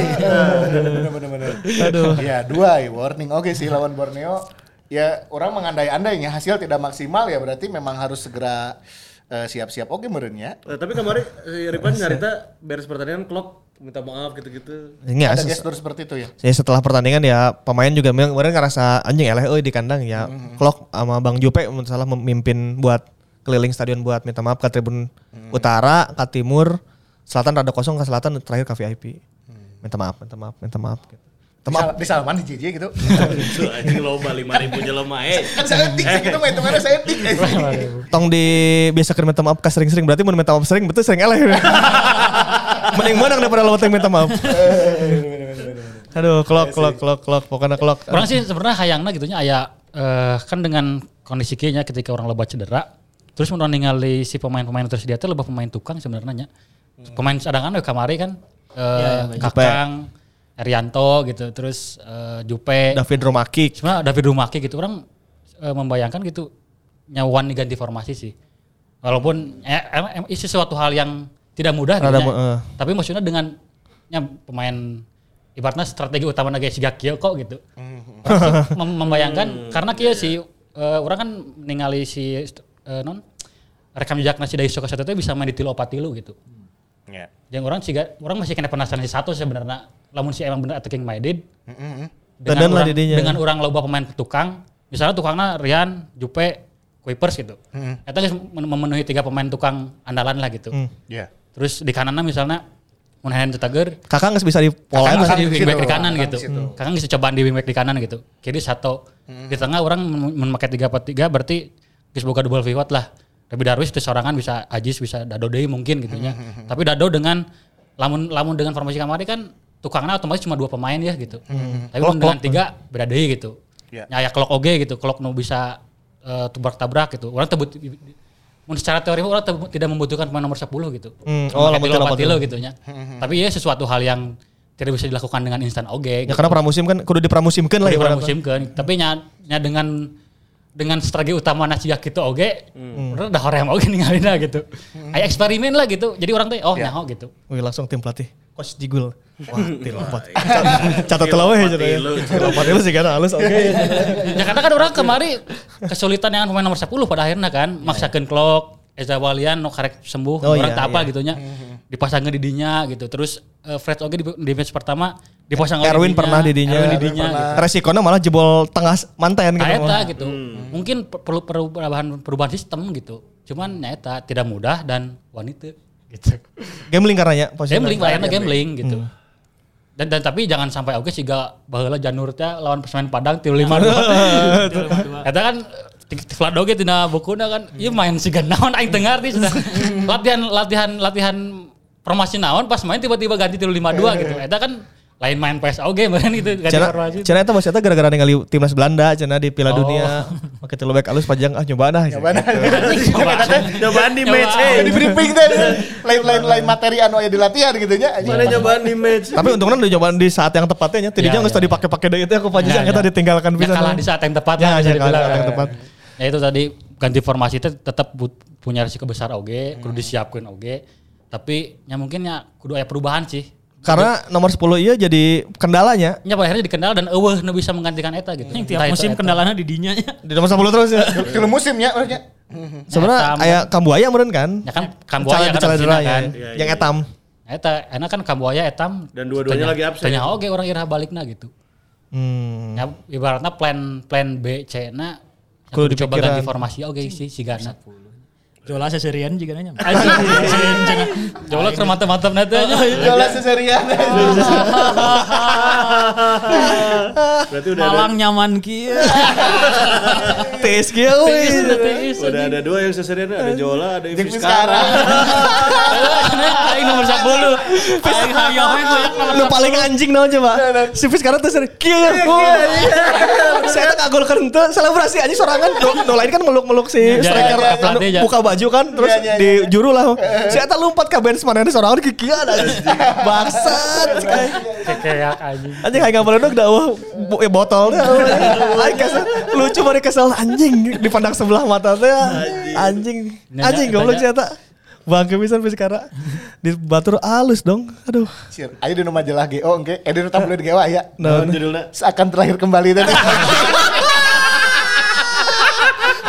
Bener-bener. Aduh. Ya dua ya warning. Oke sih lawan Borneo. Ya orang mengandai-andainya hasil tidak maksimal ya berarti memang harus segera eh, siap-siap oke merenya. Eh, tapi kemarin si Ripan nyarita beres pertandingan klok minta maaf gitu-gitu. Ini Ada asis. gestur seperti itu ya. Ya setelah pertandingan ya pemain juga memang kemarin ngerasa anjing eleh euy di kandang ya. Klok sama Bang Jupe salah memimpin buat keliling stadion buat minta maaf ke tribun utara, ke timur, selatan rada kosong ke selatan terakhir ke VIP. Minta maaf, minta maaf, minta maaf gitu. Maaf. Di Salman di JJ gitu. Itu anjing loba 5000 jelema eh. kan saya etik sih gitu mah hitungannya saya etik. Tong di biasa minta maaf ke sering-sering berarti mun minta maaf sering betul sering eleh. Mending menang daripada lawan yang minta maaf. Aduh, klok, klok, klok, klok, pokoknya klok. orang sih sebenarnya hayangna gitunya aya eh, kan dengan kondisi kayaknya ketika orang lebat cedera terus mau ningali si pemain-pemain tersedia itu lebih pemain tukang sebenarnya pemain cadangan ya kamari kan eh, Kakang Erianto gitu terus eh, Jupe. David Romakik. sebenarnya David Rumaki gitu orang eh, membayangkan gitu nyawan diganti formasi sih. Walaupun eh, em- em- itu sesuatu hal yang tidak mudah Rada mu- eh. tapi maksudnya dengan ya, pemain ibaratnya strategi utama lagi si Gakio kok gitu. Mem- membayangkan karena kia sih eh, orang kan ningali si eh, non rekam jejak nasi dari Soka satu itu bisa main di tilu opat tilu gitu Ya. yang orang sih orang masih kena penasaran si satu sebenarnya lamun si emang bener attacking minded Tenan lah orang, didinya. dengan orang loba pemain tukang misalnya tukangnya Rian Jupe Kuipers gitu itu geus men- memenuhi tiga pemain tukang andalan lah gitu Ya. terus di kanannya misalnya mun hand tetager Kakak nggak bisa di pola Kakak bisa di wingback di kanan kakak gitu. Kakak bisa cobaan di wingback di kanan gitu. Kiri satu. Di tengah orang memakai tiga per tiga berarti geus boga double pivot lah. Tapi Darwis itu sorangan bisa Ajis bisa Dado deui mungkin gitu nya. Tapi Dado dengan lamun lamun dengan formasi kamari kan tukangnya otomatis cuma dua pemain ya gitu. Tapi mun dengan tiga beda deui gitu. Ya. Ya ya klok oge gitu. Klok nu bisa eh, tabrak-tabrak gitu. Orang tebut mun secara teori orang tebut- tidak membutuhkan pemain nomor 10 gitu. Hmm, oh, lamun tilu, tilu, lapan tilu. tilu gitu nya. Tapi ya sesuatu hal yang tidak bisa dilakukan dengan instan oge. Ya karena pramusim kan kudu dipramusimkeun lah Di ibaratnya. musim kan. Tapi nya, nya dengan dengan strategi utama nasi gitu oge, orang udah orang oge ninggalin gitu. Aya eksperimen lah gitu. Jadi orang teh oh nyaho gitu. Wih langsung tim pelatih. Coach Jigul. Wah, tim empat. Catat telah weh jadi. Tim empat itu sih kan halus oke. ya karena kan orang kemari kesulitan dengan pemain nomor 10 pada akhirnya kan maksakeun klok Eza Walian no karek sembuh Oh, orang iya, tak apa iya. gitu nya dipasangin di dinya gitu terus eh, Fred oge di, di match pertama dipasang Erwin pernah di dinya. Erwin di dinya gitu. Resikonya malah jebol tengah mantan gitu. Eta gitu. Mungkin per- perlu perubahan perubahan sistem gitu. Cuman ya eta tidak mudah dan wanita gitu. Gambling karena ya posisinya. Gambling layarnya gambling gitu. Dan, dan tapi jangan sampai oke sih gak baheula janur teh lawan pemain Padang tilu lima dua. Eta kan Vlad oge tina bukuna kan ieu main siga naon aing teu ngarti sudah. latihan latihan latihan formasi naon pas main tiba-tiba ganti tilu lima dua gitu. Eta kan lain main PS oge meureun gitu ganti Cina, formasi. Cina itu maksudnya gara-gara ningali timnas Belanda, Cina di Piala Oh. Dunia, pakai telu back alus panjang ah nyoba dah. Nyobaan di match eh. di briefing teh lain lain lain materi anu aya di latihan gitu nya. Mana nyobaan di match. Tapi untungnya udah nyoba di saat yang tepatnya nya. Tidinya Ya, nggak usah ya. dipakai-pakai deui itu aku panjang Ya, kita ya. ditinggalkan bisa. kalah di saat yang tepat Ya, ya, dibilang. kalah yang tepat. Ya itu tadi ganti formasi itu tetap punya risiko besar oge, kudu disiapkan oge. Tapi ya mungkin ya kudu aya perubahan sih. Karena nomor 10 iya jadi kendalanya Ya pada akhirnya dikendal dan eueuh nu bisa menggantikan eta gitu. Yang tiap musim kendalanya di dinya nya. di nomor 10 terus ya. Tilu musimnya maksudnya. Sebenarnya Etam. kayak Kambuaya meureun kan. Ya kan Kambuaya kan kan. ya. Yang etam. Eta enak kan Kambuaya etam Dan dua-duanya lagi absen. Tanya oge orang iraha balikna gitu. Hmm. Ya ibaratnya plan plan B C na Kudu kudu coba dipikiran. ganti formasi oge si si Gana. Jola seserian juga nanya. Jola ke mantap-mantap nanti aja. Jola seserian. Berarti udah ada, Malang nyaman kieu. Tes kieu euy. udah ada dua yang seserian ada Jola, ada Jeung Ivis sekarang. sekarang. Aing nomor 10. Lu paling anjing naon coba? Si Fis sekarang tuh sering kieu. Saya tak kagol teu selebrasi aja sorangan. Nu lain kan meluk-meluk si Ya, striker ya, ya, buka baju kan terus Ya, ya, di ya. juru lah. Saya tak lompat ke bench mana ada sorangan ki kieu ada. Bangsat. kayak anjing. Anjing kayak boleh dong dah wah, bo- botol teh. Aing kesel lucu bari kesel anjing dipandang sebelah mata teh. Anjing. Nanya, Anjing goblok sih eta. Bangke pisan Fis sekarang. Di batur alus dong. Aduh. Sir, ayo di majalah GO engke, eh di tabloid GO ya. Nah, Naon judulna? Seakan terakhir kembali tadi.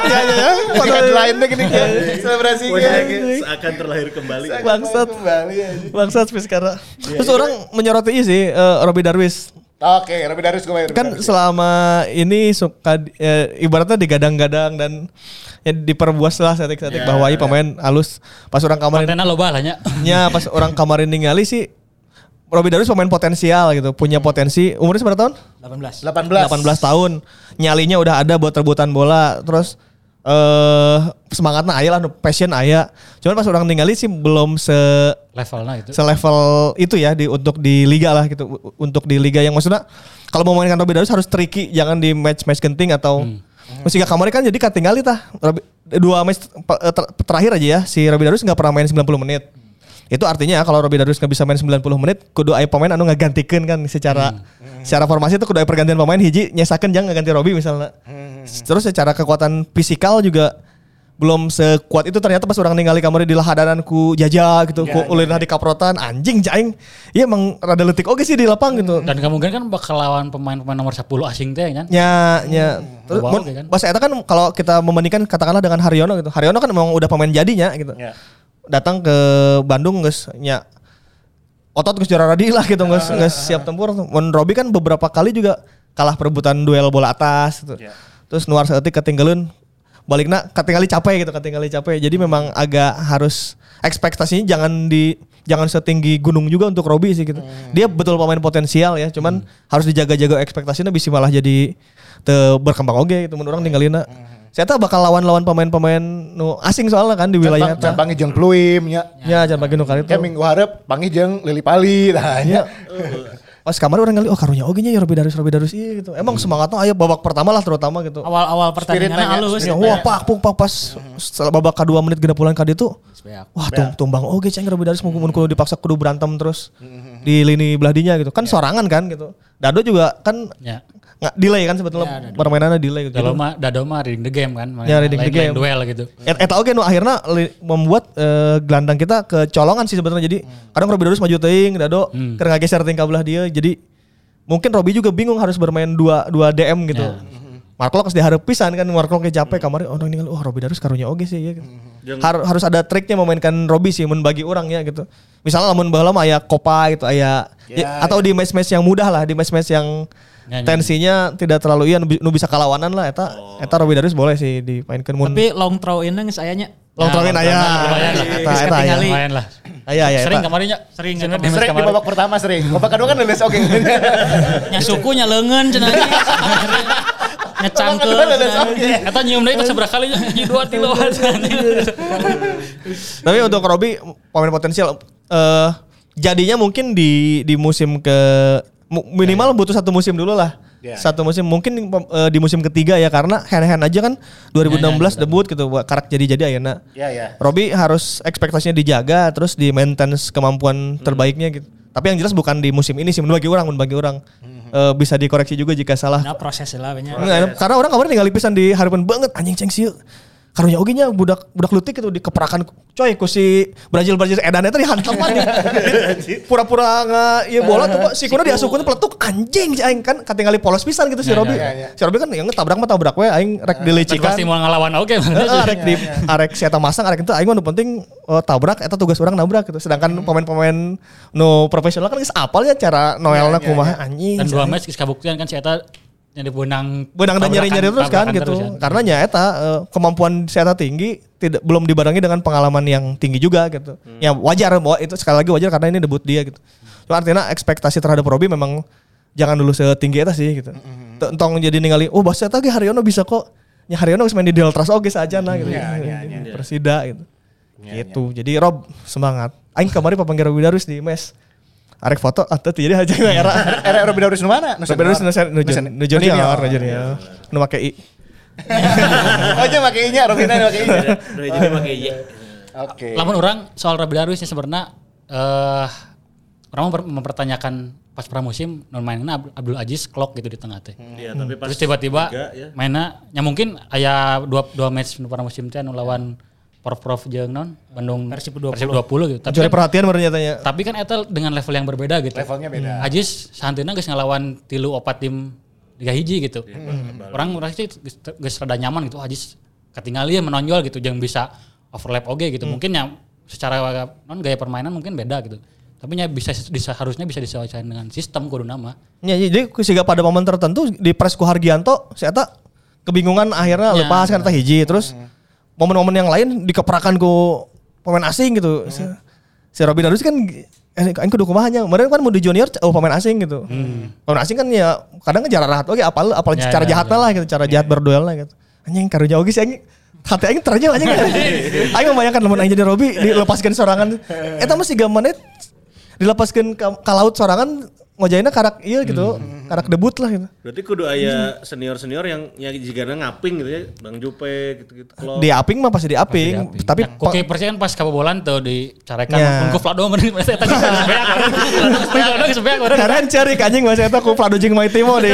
ya ya ya. Pada lainnya gini kan. Selebrasi Pokoknya kan. akan terlahir kembali. Bangsat. Kembali. Bangsat Fis sekarang. Terus orang menyoroti sih eh, Robby Darwis. Oke, Robby Darius gue. Kan selama ini suka eh, ibaratnya digadang-gadang dan ya diperbuas lah setik-setik Ya. bahwa ini pemain halus pas orang kamarin Kontennya loba lah nya. nya pas orang kamarin ningali sih Robby Darwis pemain potensial gitu, punya potensi. Umurnya berapa tahun? 18. 18. 18 tahun. Nyalinya udah ada buat rebutan bola. Terus eh semangatnya aya lah, passion aya. Cuman pas orang ningali sih belum se Levelnya itu. selevel itu ya di untuk di liga lah gitu. Untuk di liga yang maksudnya kalau mau mainkan Robby Darwis harus tricky, jangan di match-match genting atau Meski kemarin kan jadi katingali tah. Dua match ter- terakhir aja ya si Robby Darwis nggak pernah main 90 menit. Itu artinya kalau Robby Darwis nggak bisa main 90 menit, kudu aya pemain anu ngagantikeun kan secara secara formasi itu kudu aya pergantian pemain hiji nyesakeun jangan ganti Robby misalnya. Terus secara kekuatan fisikal juga belum sekuat itu ternyata pas orang ningali kamari di lahadanan ku jaja gitu, ku ulin di kaprotan anjing jaing. Iya emang rada letik oke sih di lapang gitu. Dan kemungkinan kan bakal lawan pemain-pemain nomor 10 asing teh kan. nya nya terus Bawa mun- oke kan? pas eta kan kalau kita membandingkan katakanlah dengan Haryono gitu Haryono kan memang udah pemain jadinya gitu Ya. datang ke Bandung geus nya otot geus juara radi lah gitu geus geus siap tempur mun Robi kan beberapa kali juga kalah perebutan duel bola atas gitu. Ya. terus nuar seetik ketinggalan baliknya ketinggali capek gitu ketinggali capek jadi memang agak harus ekspektasinya jangan di jangan setinggi gunung juga untuk Robi sih gitu. Dia betul pemain potensial ya, cuman harus dijaga-jaga ekspektasinya bisa malah jadi te berkembang oge gitu menurut orang tinggalina. Saya tahu bakal lawan-lawan pemain-pemain nu asing soalnya kan di wilayah Can eta. panggil jeung Pluim nya. Ya, jangan bagi nu kali itu. Kayak minggu harap panggil jeung Lili Pali tah nya. Pas kamar orang kali oh karunya oge nya ya Robi Darus Robi Darus iya gitu. Emang semangatnya aya babak pertama lah terutama gitu. Awal-awal pertandingan halus. Ya, wah pak puk pak pas setelah babak kedua menit gena pulang kadi tuh wah tum, tumbang oke ceng Robi Darus mau kudu dipaksa kudu berantem terus di lini belah dinya gitu. Kan sorangan kan gitu. Dado juga kan Ya. Nggak delay kan sebetulnya permainannya delay gitu Kalau mah Dado mah reading the game kan. Ya, reading the game. duel gitu. Et- Eta oke nu akhirnya li- membuat eh, gelandang kita kecolongan sih sebetulnya jadi kadang Robi Darus maju teuing Dado keur ngageser teuing ka belah dia jadi mungkin Robi juga bingung harus bermain dua dua DM gitu. Mark Locke diharap pisan kan Mark Locke capek kamarin oh ningali oh Robi Darus karunya oge sih ya. Har- harus ada triknya memainkan Robi sih mun bagi orang ya gitu. Misalnya lamun baheula mah aya Copa gitu aya ya, atau di match-match yang mudah lah, di match-match yang Ya, ya. tensinya tidak terlalu iya nu bi- nu bisa kalawanan lah eta eta Robi Darus boleh sih dimainkan mun Tapi long throw in geus ayanya. long throwin aya. lumayan lah. Eta eta aya. Lumayan lah. Aya aya. Sering kemarinnya. Sering Sering di babak pertama sering. Babak kedua kan leles oke. Nya suku nya leungeun cenah. Nya oke. Eta nyium deui itu seberapa kali nyi dua tilu Tapi untuk Robi pemain potensial eh jadinya mungkin di di musim ke minimal butuh satu musim dulu lah. Ya. Satu musim mungkin eh, di musim ketiga ya karena hand-hand aja kan 2016 debut gitu buat karak jadi-jadi ayeuna. Ya ya. Robi harus ekspektasinya dijaga terus di maintenance kemampuan terbaiknya gitu. Tapi yang jelas bukan di musim ini sih menurut bagi orang, menurut bagi orang Eh, bisa dikoreksi juga jika salah. Nah proses lah banyak. Nggak, karena orang kemarin tinggal pisan di harapan banget anjing ceng sih. Karunya oge nya budak budak lutik itu dikeperakan coy ku si Brazil Brazil edan eta dihantaman ya. Pura-pura nggak iya bola tuh kok si kuno diasupkeun peletuk anjing si aing kan katingali polos pisan gitu si Ya, Robi. ya, ya. Si Robi kan yang tabrak mah tabrak we aing rek dilicikan. Pasti mau ngelawan oke. Arek di arek si eta masang arek itu aing mah nu penting oh, tabrak eta tugas orang nabrak gitu. Sedangkan pemain-pemain nu profesional kan geus apal ya cara noelna kumaha anjing. Dan dua match geus kabuktian kan si Eta jadi benang benang dan nyari-nyari terus kan gitu. terus ya. Karena nyata eh, kemampuan Seata tinggi tidak belum dibarengi dengan pengalaman yang tinggi juga gitu. Ya wajar bahwa itu sekali lagi wajar karena ini debut dia gitu. Cuma artinya ekspektasi terhadap Robi memang jangan dulu setinggi itu sih gitu. Tuh, Entong jadi ningali oh bahasa Eta ge Haryono bisa kok. Ya Haryono main di Deltras oge saja nah gitu. Persida gitu. gitu. Jadi Rob semangat. Aing kemarin papanggil Robi Darus di mes. Arek foto atau jadi aja era Era Robby Darwis nu mana? Nu Robi Darus nu senior. nu Nu sen- nu junior, nu junior. Nu make i. Oh nya Robina i-nya. Udah jadi pakai iya. Oke. Lamun orang soal Rabi Darwis sebenarnya eh orang memper- mempertanyakan pas pramusim non mainnya Ab- Abdul Aziz clock gitu di tengah teh. Iya, tapi pas Terus tiba-tiba ya. mainnya ya mungkin aya dua dua match pramusim teh anu lawan Prof-Prof jeung non Bandung Persib 20. Persib 20 gitu. Tapi kan, perhatian baru nyatanya. tapi kan eta dengan level yang berbeda gitu. Levelnya beda. Aziz santina geus ngelawan tilu opat tim Liga hiji gitu. Orang merasa sih geus geus rada nyaman gitu Aziz ketinggalan ya menonjol gitu jangan bisa overlap oge gitu. Mungkin ya secara non gaya permainan mungkin beda gitu. Tapi ya bisa, bisa harusnya bisa disesuaikan dengan sistem kudu nama. Ya, jadi sehingga pada momen tertentu di press ku Hargianto, saya tak kebingungan akhirnya Ya. lepas kan tak hiji terus momen-momen yang lain dikeprakan ku pemain asing gitu. Si, si Robin Darus kan eh aing kudu kumahanya. Kemarin kan mau di junior oh pemain asing gitu. Pemain asing kan ya kadang kan jarak rahat oke apal apal Ya, cara ya, jahatnya lah gitu, cara jahat berduel lah gitu. Anjing karunya oge sih anjing hati aing ternyata anjing. aing membayangkan lamun aing jadi Robi dilepaskan sorangan. Eta mah 3 menit dilepaskan ke, ke laut sorangan ngojainnya karak iya gitu karak debut lah gitu Berarti kudu aya senior-senior yang yang jigana ngaping gitu ya, Bang Jupe gitu-gitu. Di aping mah pasti di aping tapi Nah, Kok kipernya kan pas kabobolan tuh dicarekan Ya. mun ku Vlado mending geus sebeak. Vlado geus sebeak orang. cari anjing mas eta ku Vlado jeung Mai Timo di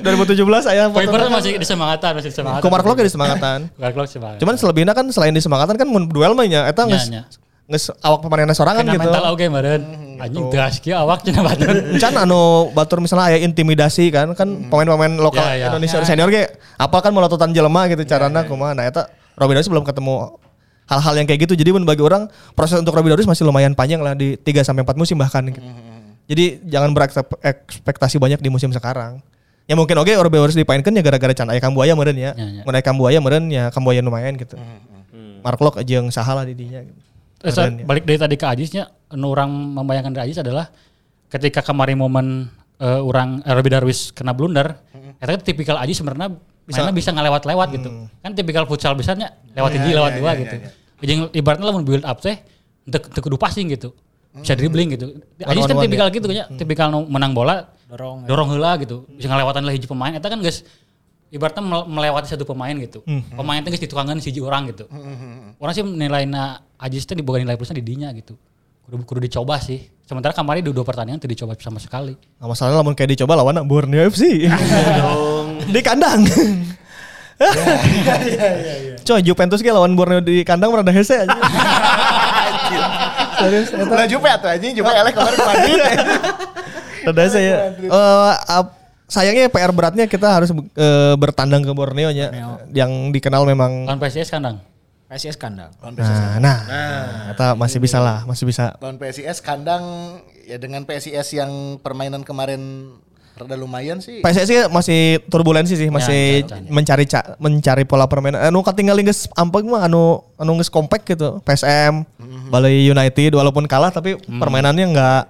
2017 aya foto Viper masih disemangatan, masih disemangatan. ku Mark Locke di semangatan Mark Locke semangat. cuman selebihnya kan selain di semangatan kan mun duel mah nya eta geus nya. geus awak pemainnya sorangan gitu mental oge meureun. Anjing gas kieu awak cenah batur. Can anu batur misalnya aya intimidasi kan kan pemain-pemain lokal Ya, ya. Indonesia senior ge apal kan melototan jelema gitu carana kumaha nah eta Robin Darus belum ketemu hal-hal yang kayak gitu jadi mun bagi orang proses untuk Robin Darus masih lumayan panjang lah di 3 sampai 4 musim bahkan gitu. Jadi jangan berekspektasi banyak di musim sekarang. Ya mungkin oke Robin Darus dipainkan ya gara-gara can aya Kambuaya meureun ya. Ya, ya. Mun aya Kambuaya meureun ya Kambuaya lumayan gitu. Mark Locke jeung saha lah di dinya gitu. Eh, balik dari tadi ke Ajisnya, orang membayangkan dari Ajis adalah ketika kemarin momen eh, orang eh, Robby Darwis kena blunder, itu kan tipikal Ajis sebenarnya bisa bisa ngelewat-lewat gitu. Kan tipikal futsal besarnya lewat hiji lewat dua gitu. Jeung ibaratnya lamun build up teh teu teu kudu passing gitu. Bisa dribbling gitu. Ajis kan One-on-one tipikal gitu nya, tipikal nu menang bola Dorong. dorong heula gitu. Bisa ngelewatin lah hiji pemain eta kan guys ibaratnya mel- melewati satu pemain gitu. Pemain teh geus ditukangkeun siji orang gitu. Orang sih nilainya Ajis teh diboga nilai plusnya di dinya gitu. Kudu kudu dicoba sih. Sementara kemarin di dua pertandingan tidak dicoba sama sekali. Nah, masalahnya lamun kayak dicoba lawan Borneo FC. di kandang. Coy, Juventus ge lawan Borneo di kandang rada hese aja. Serius, Udah Jupe atuh anjing, Jupe elek kemarin ke Madrid. rada hese ya. Eh, ap- sayangnya PR beratnya kita harus eh, bertandang ke Borneo nya yang dikenal memang Lawan PSIS kandang. PSIS kandang. Nah, nah, eta masih bisa lah, masih bisa. Lawan PSIS kandang ya dengan PSIS yang permainan kemarin rada lumayan sih. PSSI masih turbulensi sih, masih Ya, mencari ca- mencari pola permainan. Anu katinggal geus ampeg mah anu anu geus kompak gitu. PSM, Bali United walaupun kalah tapi permainannya nggak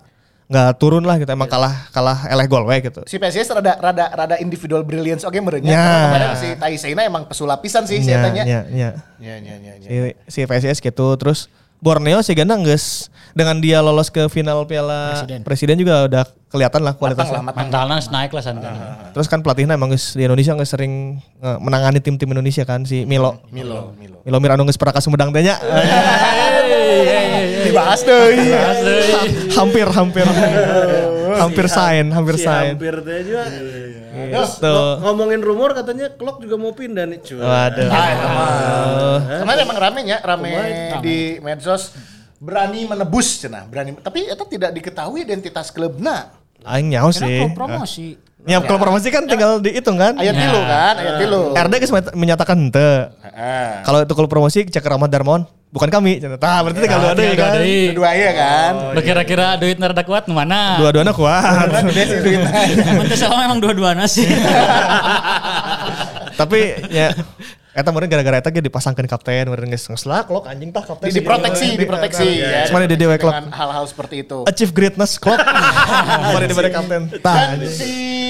nggak turun lah gitu. Emang kalah kalah eleh gol we gitu. Si PSIS rada rada rada individual brilliance oke merenya. Ya. Kemarin si Taiseina emang pesulapisan sih saya tanya. Ya, ya. Ya ya ya ya. Si, si PSIS gitu terus Borneo sih gana geus dengan dia lolos ke final Piala Presiden. Presiden, juga udah kelihatan lah kualitasnya. Mentalnya naik lah santai. Terus kan pelatihnya emang geus di Indonesia geus sering eh, menangani tim-tim Indonesia kan si Milo. Milo, Milo. Milo Mirano geus pernah ka Sumedang teh nya. Dibahas deh. hampir hampir hampir sign hampir Si sign hampir teh juga. gitu Ngomongin rumor katanya Klok juga mau pindah nih cuy. waduh Kemarin emang rame ya, rame di medsos berani menebus cenah, berani. Tapi itu tidak diketahui identitas klubna. aing nyaho sih pro promosi. ya kalau promosi kan tinggal dihitung kan Ayat tilu kan, ayat tilu. RD menyatakan ente Heeh. kalau itu kalau promosi cek Rahmat Darmawan bukan kami cenah tah berarti tinggal dua deui kan Dua ya kan. Kira-kira duit nerada kuat nu mana? dua-duanya kuat Gede sih duitnya. Salah memang dua-duanya sih. tapi ya Eta meureun gara-gara eta ge dipasangkeun kapten meureun geus geus lah klok anjing tah kapten Di- diproteksi, diproteksi ya. Cuman di dewe klok Dengan hal-hal seperti itu. achieve greatness klok mari diberi kapten tah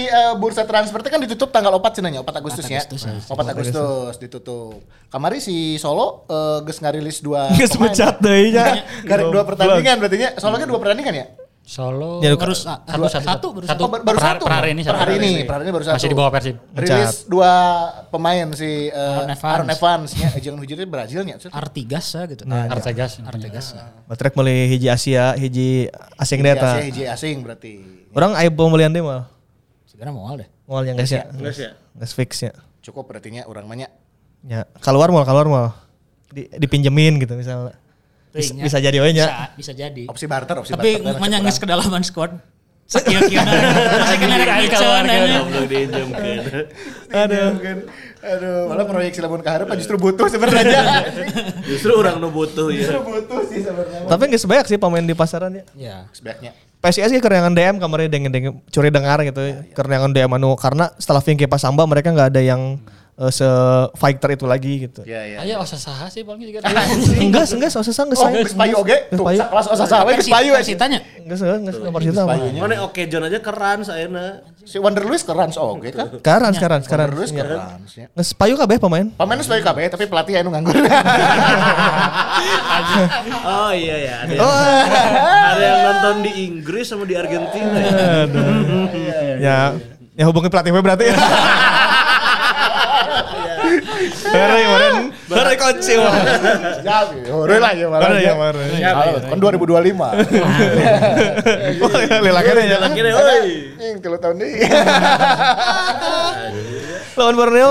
Eh, bursa transfer itu kan ditutup tanggal 4 cenanya, 4 Agustus ya. 4 Agustus ditutup. Kamari si Solo eh, geus ngarilis dua geus mecat deui nya Gara- dua pertandingan berarti nya. Solo kan dua pertandingan ya? Solo Ya, Baru satu satu, satu satu, baru satu Oh, baru per, satu. per hari ini Per satu. hari ini, per hari ini baru satu. masih di bawah Persib Rilis dua pemain si eh, Aaron Evans. Aaron Evans nya, jangan hujurnya Brazilnya. Artigas ya gitu. Artegas Artigas. Batrek meuli hiji Asia, hiji asing Hiji data. Asia, hiji asing berarti. Orang aya pembelian deh mal. Segera mau deh. Mal yang guys ya. Geus ya. Geus fix ya. Cukup berarti nya orang banyak. Ya, keluar mal, keluar mal. Di, dipinjemin gitu misalnya. Bisa, ya. bisa jadi we nya. Bisa, bisa jadi. Opsi barter, opsi Tapi barter. menyangis kedalaman squad. Sekian-kian. Masih kena rek. Belum diinjemkeun. Aduh. Aduh, malah proyek Silabun Kaharep justru butuh sebenarnya. Justru orang nu butuh ya. justru butuh sih sebenarnya. Tapi nggak sebanyak sih pemain di pasaran ya. Ya. Sebaiknya. PSIS kerenangan DM kemarin dengan dengan curi dengar gitu. Kerenangan DM anu karena setelah Vinky Pasamba mereka nggak ada yang eh, se fighter itu lagi gitu. Ya, ya. Ayo osa saha sih paling juga. Enggak, enggak, sosok enggak Oh, saya. geus payu oge. Tuh, payu. kelas osa sawe geus payu. Persita tanya. Enggak, enggak, enggak, enggak Persita apa. Mana oke John aja keran saeuna. Si Wonder Luis keren oge kan. Sekarang, sekarang, sekarang. Wonder Luis Iya. keren. nya. Nges payu kabeh pemain. Pemainnya sebagai KB tapi pelatih anu nganggur. Oh iya ya. Ada, Oh, ada yang nonton di Inggris sama di Argentina ya. ya, ya hubungi pelatih gue berarti. Hari kemarin, hari kunci. Ya, hore lah ya malah. Hari ya. kemarin. Kalau kan 2025. Oh, ya, lilakannya ya. Akhirnya, oi. Yang tilu tahun deh. Lawan Borneo,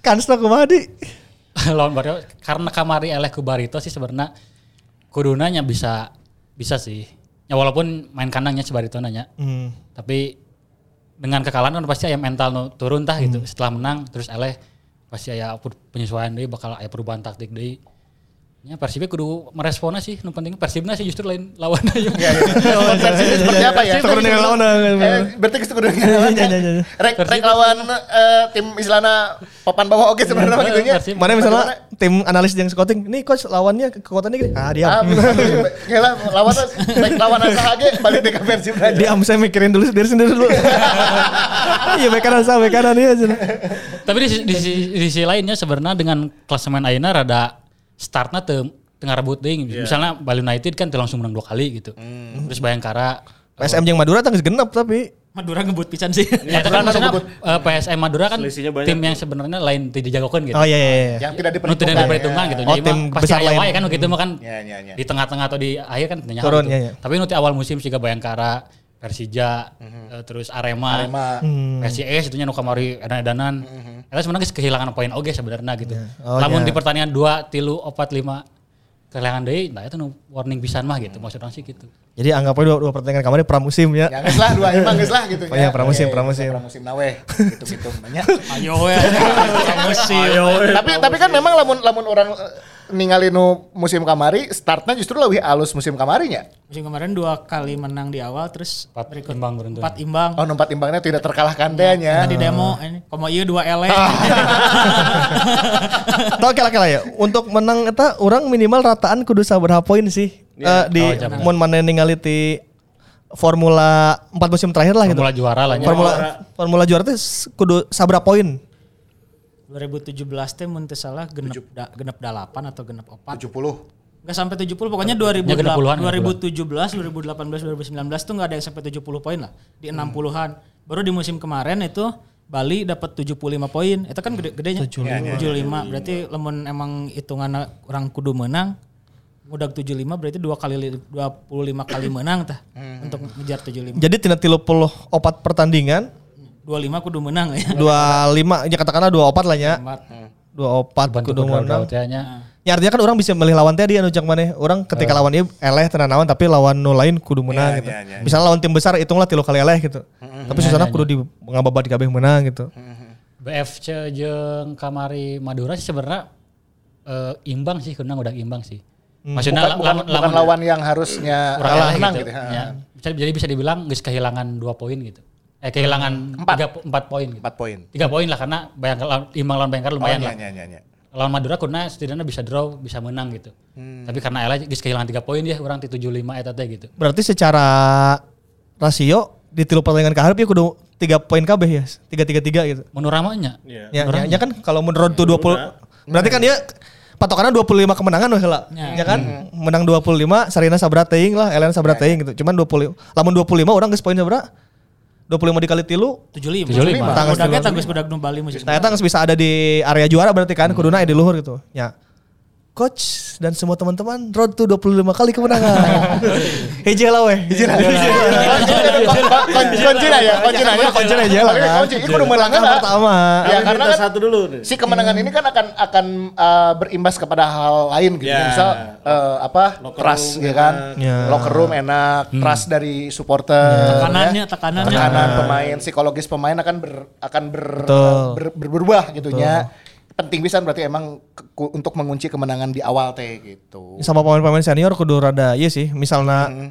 kansnya kumaha di. Lawan Barito karena kamari eleh ku Barito sih sebenarnya kudunanya bisa bisa sih. Ya walaupun main kandangnya si Barito nanya. Hmm. Tapi dengan kekalahan kan pasti aya mental nu turun tah gitu. Setelah menang terus eleh pasti aya penyesuaian deui bakal aya perubahan taktik deui. Ya Persibnya kudu merespona sih, nu penting Persibna sih justru lain lawan aja. Konsepsinya seperti apa ya? Takut dengan lawan. Eh, berarti Iya, iya, iya, iya. Rek rek lawan eh, tim Islana papan bawah oke sebenarnya gitu nya. Persib. Mana misalnya tim analis yang scouting, nih coach lawannya kekuatannya gini. Ah, diam. Ah, gila lawan baik lawan asa aja balik di versi aja. diam saya mikirin dulu sendiri sendiri dulu. Iya, bek kanan sama bek kanan iya. cenah. Tapi di sisi lainnya sebenarnya dengan klasemen Aina rada startnya te, tengah rebut ding. Misalnya Bali United kan langsung menang dua kali gitu. Terus Bayangkara PSM yang Madura tangis genep tapi Madura ngebut pisan sih. Ya, tapi kan maksudnya eh, PSM Madura kan tim yang sebenarnya lain tidak dijagokan gitu. Oh iya iya. iya. Yang tidak tidak diperhitungkan. ya. gitu. Oh, Jadi tim mah besar lain. wae kan gitu mah kan. Ya, ya, ya. Di tengah-tengah atau di akhir kan Turun, gitu. ya, ya. Tapi nanti awal musim sih Bayangkara, Persija, eh, terus Arema, Arema. PSIS itunya nu kamari edan-edanan. Eta sebenarnya geus kehilangan poin oge sebenarnya gitu. Oh, Lamun iya. di pertandingan 2, tilu, 4, 5 kehilangan deui, nah itu nu warning pisan mah gitu. Maksudnya sih gitu. Jadi anggap aja dua, dua pertandingan kemarin pramusim ya. Ya lah dua imbang geus lah gitu Oh iya, pramusim, Oke, pramusim. Pramusim nawe gitu-gitu banyak. Ayo ya. Musim. tapi tapi kan memang lamun lamun orang eh, ningali nu musim kamari startnya justru lebih alus musim kamarinya. Musim kemarin dua kali menang di awal terus Empat berikut imbang beruntun. empat imbang. Oh nompat imbangnya tidak terkalahkan deh nya. Tadi demo ini komo ieu dua ele. Tahu kira ya. Untuk menang eta orang minimal rataan kudu sabaraha poin sih. Eh, di Oh, jam. mun mana ningali ti Formula 4 musim terakhir lah gitu. Formula juara lah nya. Formula Formula juara teh s- kudu sabaraha poin? 2017 teh mun teu salah genep da, genep 8 atau genep 4. 70. Enggak sampai 70 pokoknya Ya, genep puluhan, 2008, genep 2017, 2018, 2019 tuh enggak ada yang sampai 70 poin lah. Di 60-an. Baru di musim kemarin itu Bali dapat 75 poin. Itu kan gede gedenya. 75. Berarti lemon emang hitungan orang kudu menang udah 75 berarti dua kali li- 25 kali menang tah untuk ngejar 75. Jadi tina 34 pertandingan 25 kudu menang ya. 25 ya katakanlah 24 lah ya. Empat. 24 Bantu kudu menang. nya. Ya artinya kan orang bisa milih lawan teh dia anu cak maneh. Orang ketika lawan dia eleh tenan naon tapi lawan nu lain kudu menang gitu. Misalnya lawan tim besar hitunglah tilu kali eleh gitu. Tapi susana kudu di ngababat di kabeh menang gitu. BFC jeung kamari Madura sih sebenarnya eh, imbang sih kunang udah imbang sih. Maksudnya Bukan, bukan, bukan lawan yang harusnya kurang kalah menang gitu. gitu. Ya, bisa, jadi bisa dibilang geus kehilangan dua poin gitu. Eh kehilangan Empat. tiga, empat poin gitu. Empat poin. Tiga poin lah karena bayangkan imbang lawan Bayangkara lumayan Oh, lah. iya, iya, iya. Lawan Madura kuna setidaknya bisa draw, bisa menang gitu. Tapi karena Ella geus kehilangan tiga poin dia orang di 75 eta teh gitu. Berarti secara rasio di tilu pertandingan kaharep ya kudu 3 poin kabeh ya. 3 3 3 gitu. Menurut ramanya Iya. Ya, ya, ya kan kalau menurut tuh 20 berarti kan dia patokannya 25 kemenangan weh lah. Ya kan? Menang 25, Sarina sabra teuing lah, Elena sabra teuing gitu. Cuman 20 lamun 25 orang geus poin sabra? 25 dikali tilu. 75. 75. Tanggus Tanggus udah tanggus budak nu Bali musim. Nah, eta geus bisa ada di area juara berarti kan, kuduna aya di luhur gitu. Ya. Coach dan semua teman-teman road to 25 kali kemenangan. Hiji lah weh. Hiji lah. Kunci lah ya, kunci lah ya. Kunci lah aja lah. Kunci, itu lah. pertama. Ya karena kan satu dulu nih. si kemenangan ini kan akan akan uh, berimbas kepada hal lain gitu. Ya. Misal uh, apa? Trust ya kan. Ya. Locker room enak, trust dari supporter. Tekanannya, ya. tekanannya. Tekanan pemain, psikologis pemain akan ber akan ber, berubah gitu nya. Penting bisa berarti emang ke- ku- untuk mengunci kemenangan di awal teh gitu. sama pemain-pemain senior kudu rada iya sih misalnya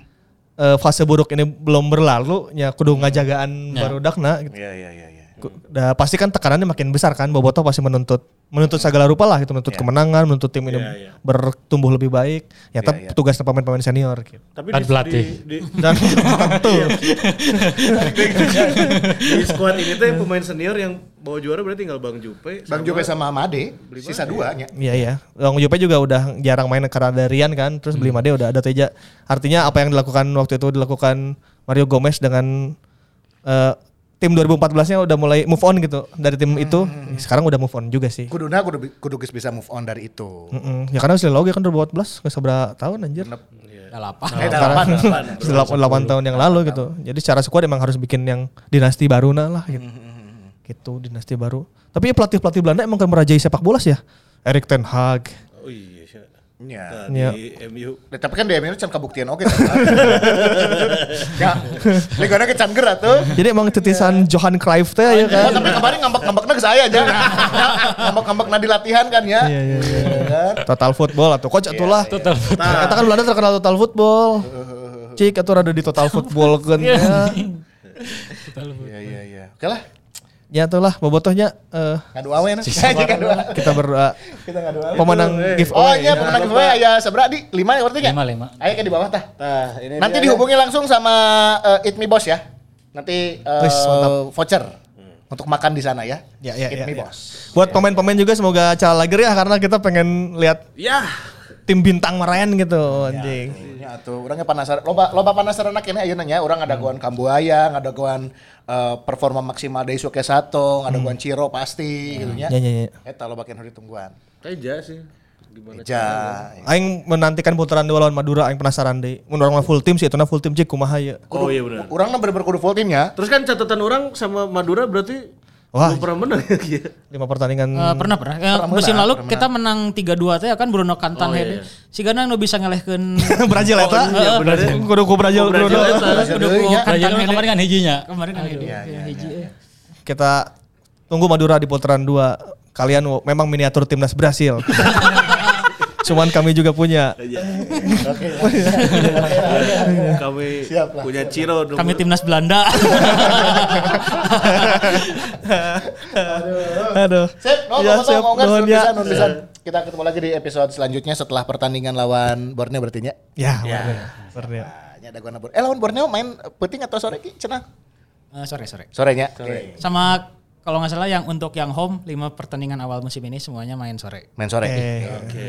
eh, fase buruk ini belum berlalu ya kudu ngajagaan barudakna gitu. Iya iya iya iya. Dah pasti kan tekanannya makin besar kan Bobotoh pasti menuntut menuntut segala rupa lah gitu menuntut kemenangan menuntut tim ini Iya, iya. bertumbuh lebih baik ya tapi iya. tugas pemain-pemain senior gitu Tapi Dan di, pelatih. di, di, dan tentu di squad ini tuh pemain senior yang bawa juara berarti tinggal Bang Jupe. Bang Jupe sama Made sisa dua nya. Iya iya. Bang Jupe juga udah jarang main karena ada Rian kan, terus beli Made udah ada Teja. Artinya apa yang dilakukan waktu itu dilakukan Mario Gomez dengan eh, tim 2014-nya udah mulai move on gitu dari tim itu. Sekarang udah move on juga sih. Kuduna kudu bi- kudu bisa move on dari itu. Mm-mm. Ya karena sudah logi kan 2014 ke seberapa tahun anjir. Delapan. Eh, delapan. Sudah 8, tahun yang lalu gitu. Jadi secara squad emang harus bikin yang dinasti baru nah lah gitu. Gitu dinasti baru. Tapi pelatih-pelatih Belanda emang kan merajai sepak bola sih ya. Erik ten Hag. Oh iya. Ya. Nah, Iya. di MU. Nah, tapi kan di MU can kabuktian oke. ya. Ligana ke can gerak tuh. Jadi emang titisan Johan Cruyff teh ya Oh, kan. tapi kemarin ngambek-ngambeknya ke saya aja. Ngambek-ngambeknya di latihan kan ya. Iya iya iya. kan? Total football atau coach atulah. Total. Nah, Kita kan Belanda terkenal total football. Cik atau ada di total football kan. ya. Iya iya iya. Oke lah. Ya itulah bobotohnya eh Ngadu awe nah. Kita berdoa Kita ngadu awe. pemenang Oh giveaway. iya pemenang giveaway aya seberapa di? Lima ya berarti ya? Lima, lima. Ayo ke di bawah tah. Nah, ini Nanti dihubungi langsung sama eh, Eat Me Boss ya. Nanti eh, Wis, mantap. voucher untuk makan di sana ya. Ya, ya, Eat ya, Me ya. Boss. Buat pemain-pemain juga semoga calah lager ya karena kita pengen lihat Ya. Tim bintang marayan gitu anjing. Ya tuh, orangnya penasaran. Loba loba penasaran ayeuna ayeuna nya urang ada goan Kambuaya, ada goan eh, performa maksimal dari Suke Sato, ada goan Ciro pasti gitu nya. Ya ya ya. Eta lo bagian hari tungguan. Kayak sih. Gimana? Ja. Aing menantikan putaran dua lawan Madura aing penasaran deh. Mun urang mah full tim sih itu full tim cik kumaha ya. Oh iya benar. Urang mah bener-bener kudu full timnya. Terus kan catatan orang sama Madura berarti Wah. belum pernah menang ya. Lima pertandingan Eh, pernah pernah. Eh, musim menang, lalu pernah kita menang 3-2 teh kan Bruno Kantan Oh, oh, iya. Si Gana nu bisa ngelehkeun Brazil eta. iya, bener ya. Kudu ku Brazil Oh, kudu. kudu ku Iya. Kantan Kemarin hele. kemarin kan hijinya. Kemarin kan hiji. Iya, iya, hiji. eh. Kita tunggu Madura di putaran dua. Kalian memang miniatur timnas Brasil. Cuman kami juga punya. Kami Siap lah. punya Ciro Kami timnas Belanda. Aduh. Sip, no, Ya, ya, siap. ya. Kita ketemu lagi di episode selanjutnya setelah pertandingan lawan Borneo berarti nya. Ya, Borneo. Borneo. Nya ada gua Borneo. Eh lawan Borneo main peting atau sore ki cenah? Eh, sore sore. Sorenya. Oke. Sama kalau nggak salah yang untuk yang home lima pertandingan awal musim ini semuanya main sore. Main sore. Eh,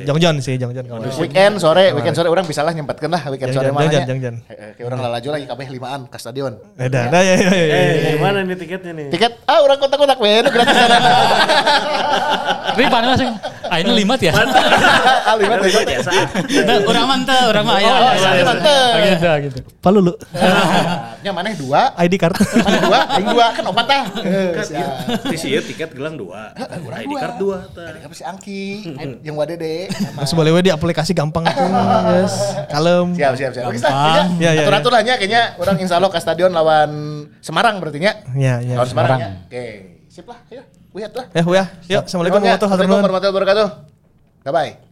Jongjon sih, Jongjon kemarin. Weekend sore, weekend sore orang bisa lah nyempatkan lah weekend sore Jangan, malahnya. jangan, jangan. Eh, Kayak orang lalaju lagi kabeh limaan ke stadion. Beda. Nah, ya, ya, ya, ya. Eh, gimana nih tiketnya nih? Tiket ah orang kontak-kontak we nu gratis Tapi paling langsung. Ah ini limat ya. Ah limat we. Nah, orang mantep, orang mah aya. Oh, iya, mantep. Gitu gitu. Palu lu. Nya maneh dua, ID card. maneh dua, aing dua kan opat tah. Eh. Di sih tiket gelang dua. ID card dua. tah. Ada si Angki, yang wadede. Terus boleh we di aplikasi gampang tuh. Yes. Kalem. Siap, siap, siap. Gampang. Ya, ya, ya. Atur-atur lah nya kayaknya orang insya Allah ke stadion lawan Semarang berarti nya. Ya, ya. Lawan Semarang ya. Oke, sip lah, ayo. Lihat lah. Ya, ya. Yuk, Assalamualaikum ya. warahmatullahi Assalamualaikum wabarakatuh. warahmatullahi wabarakatuh. Bye bye.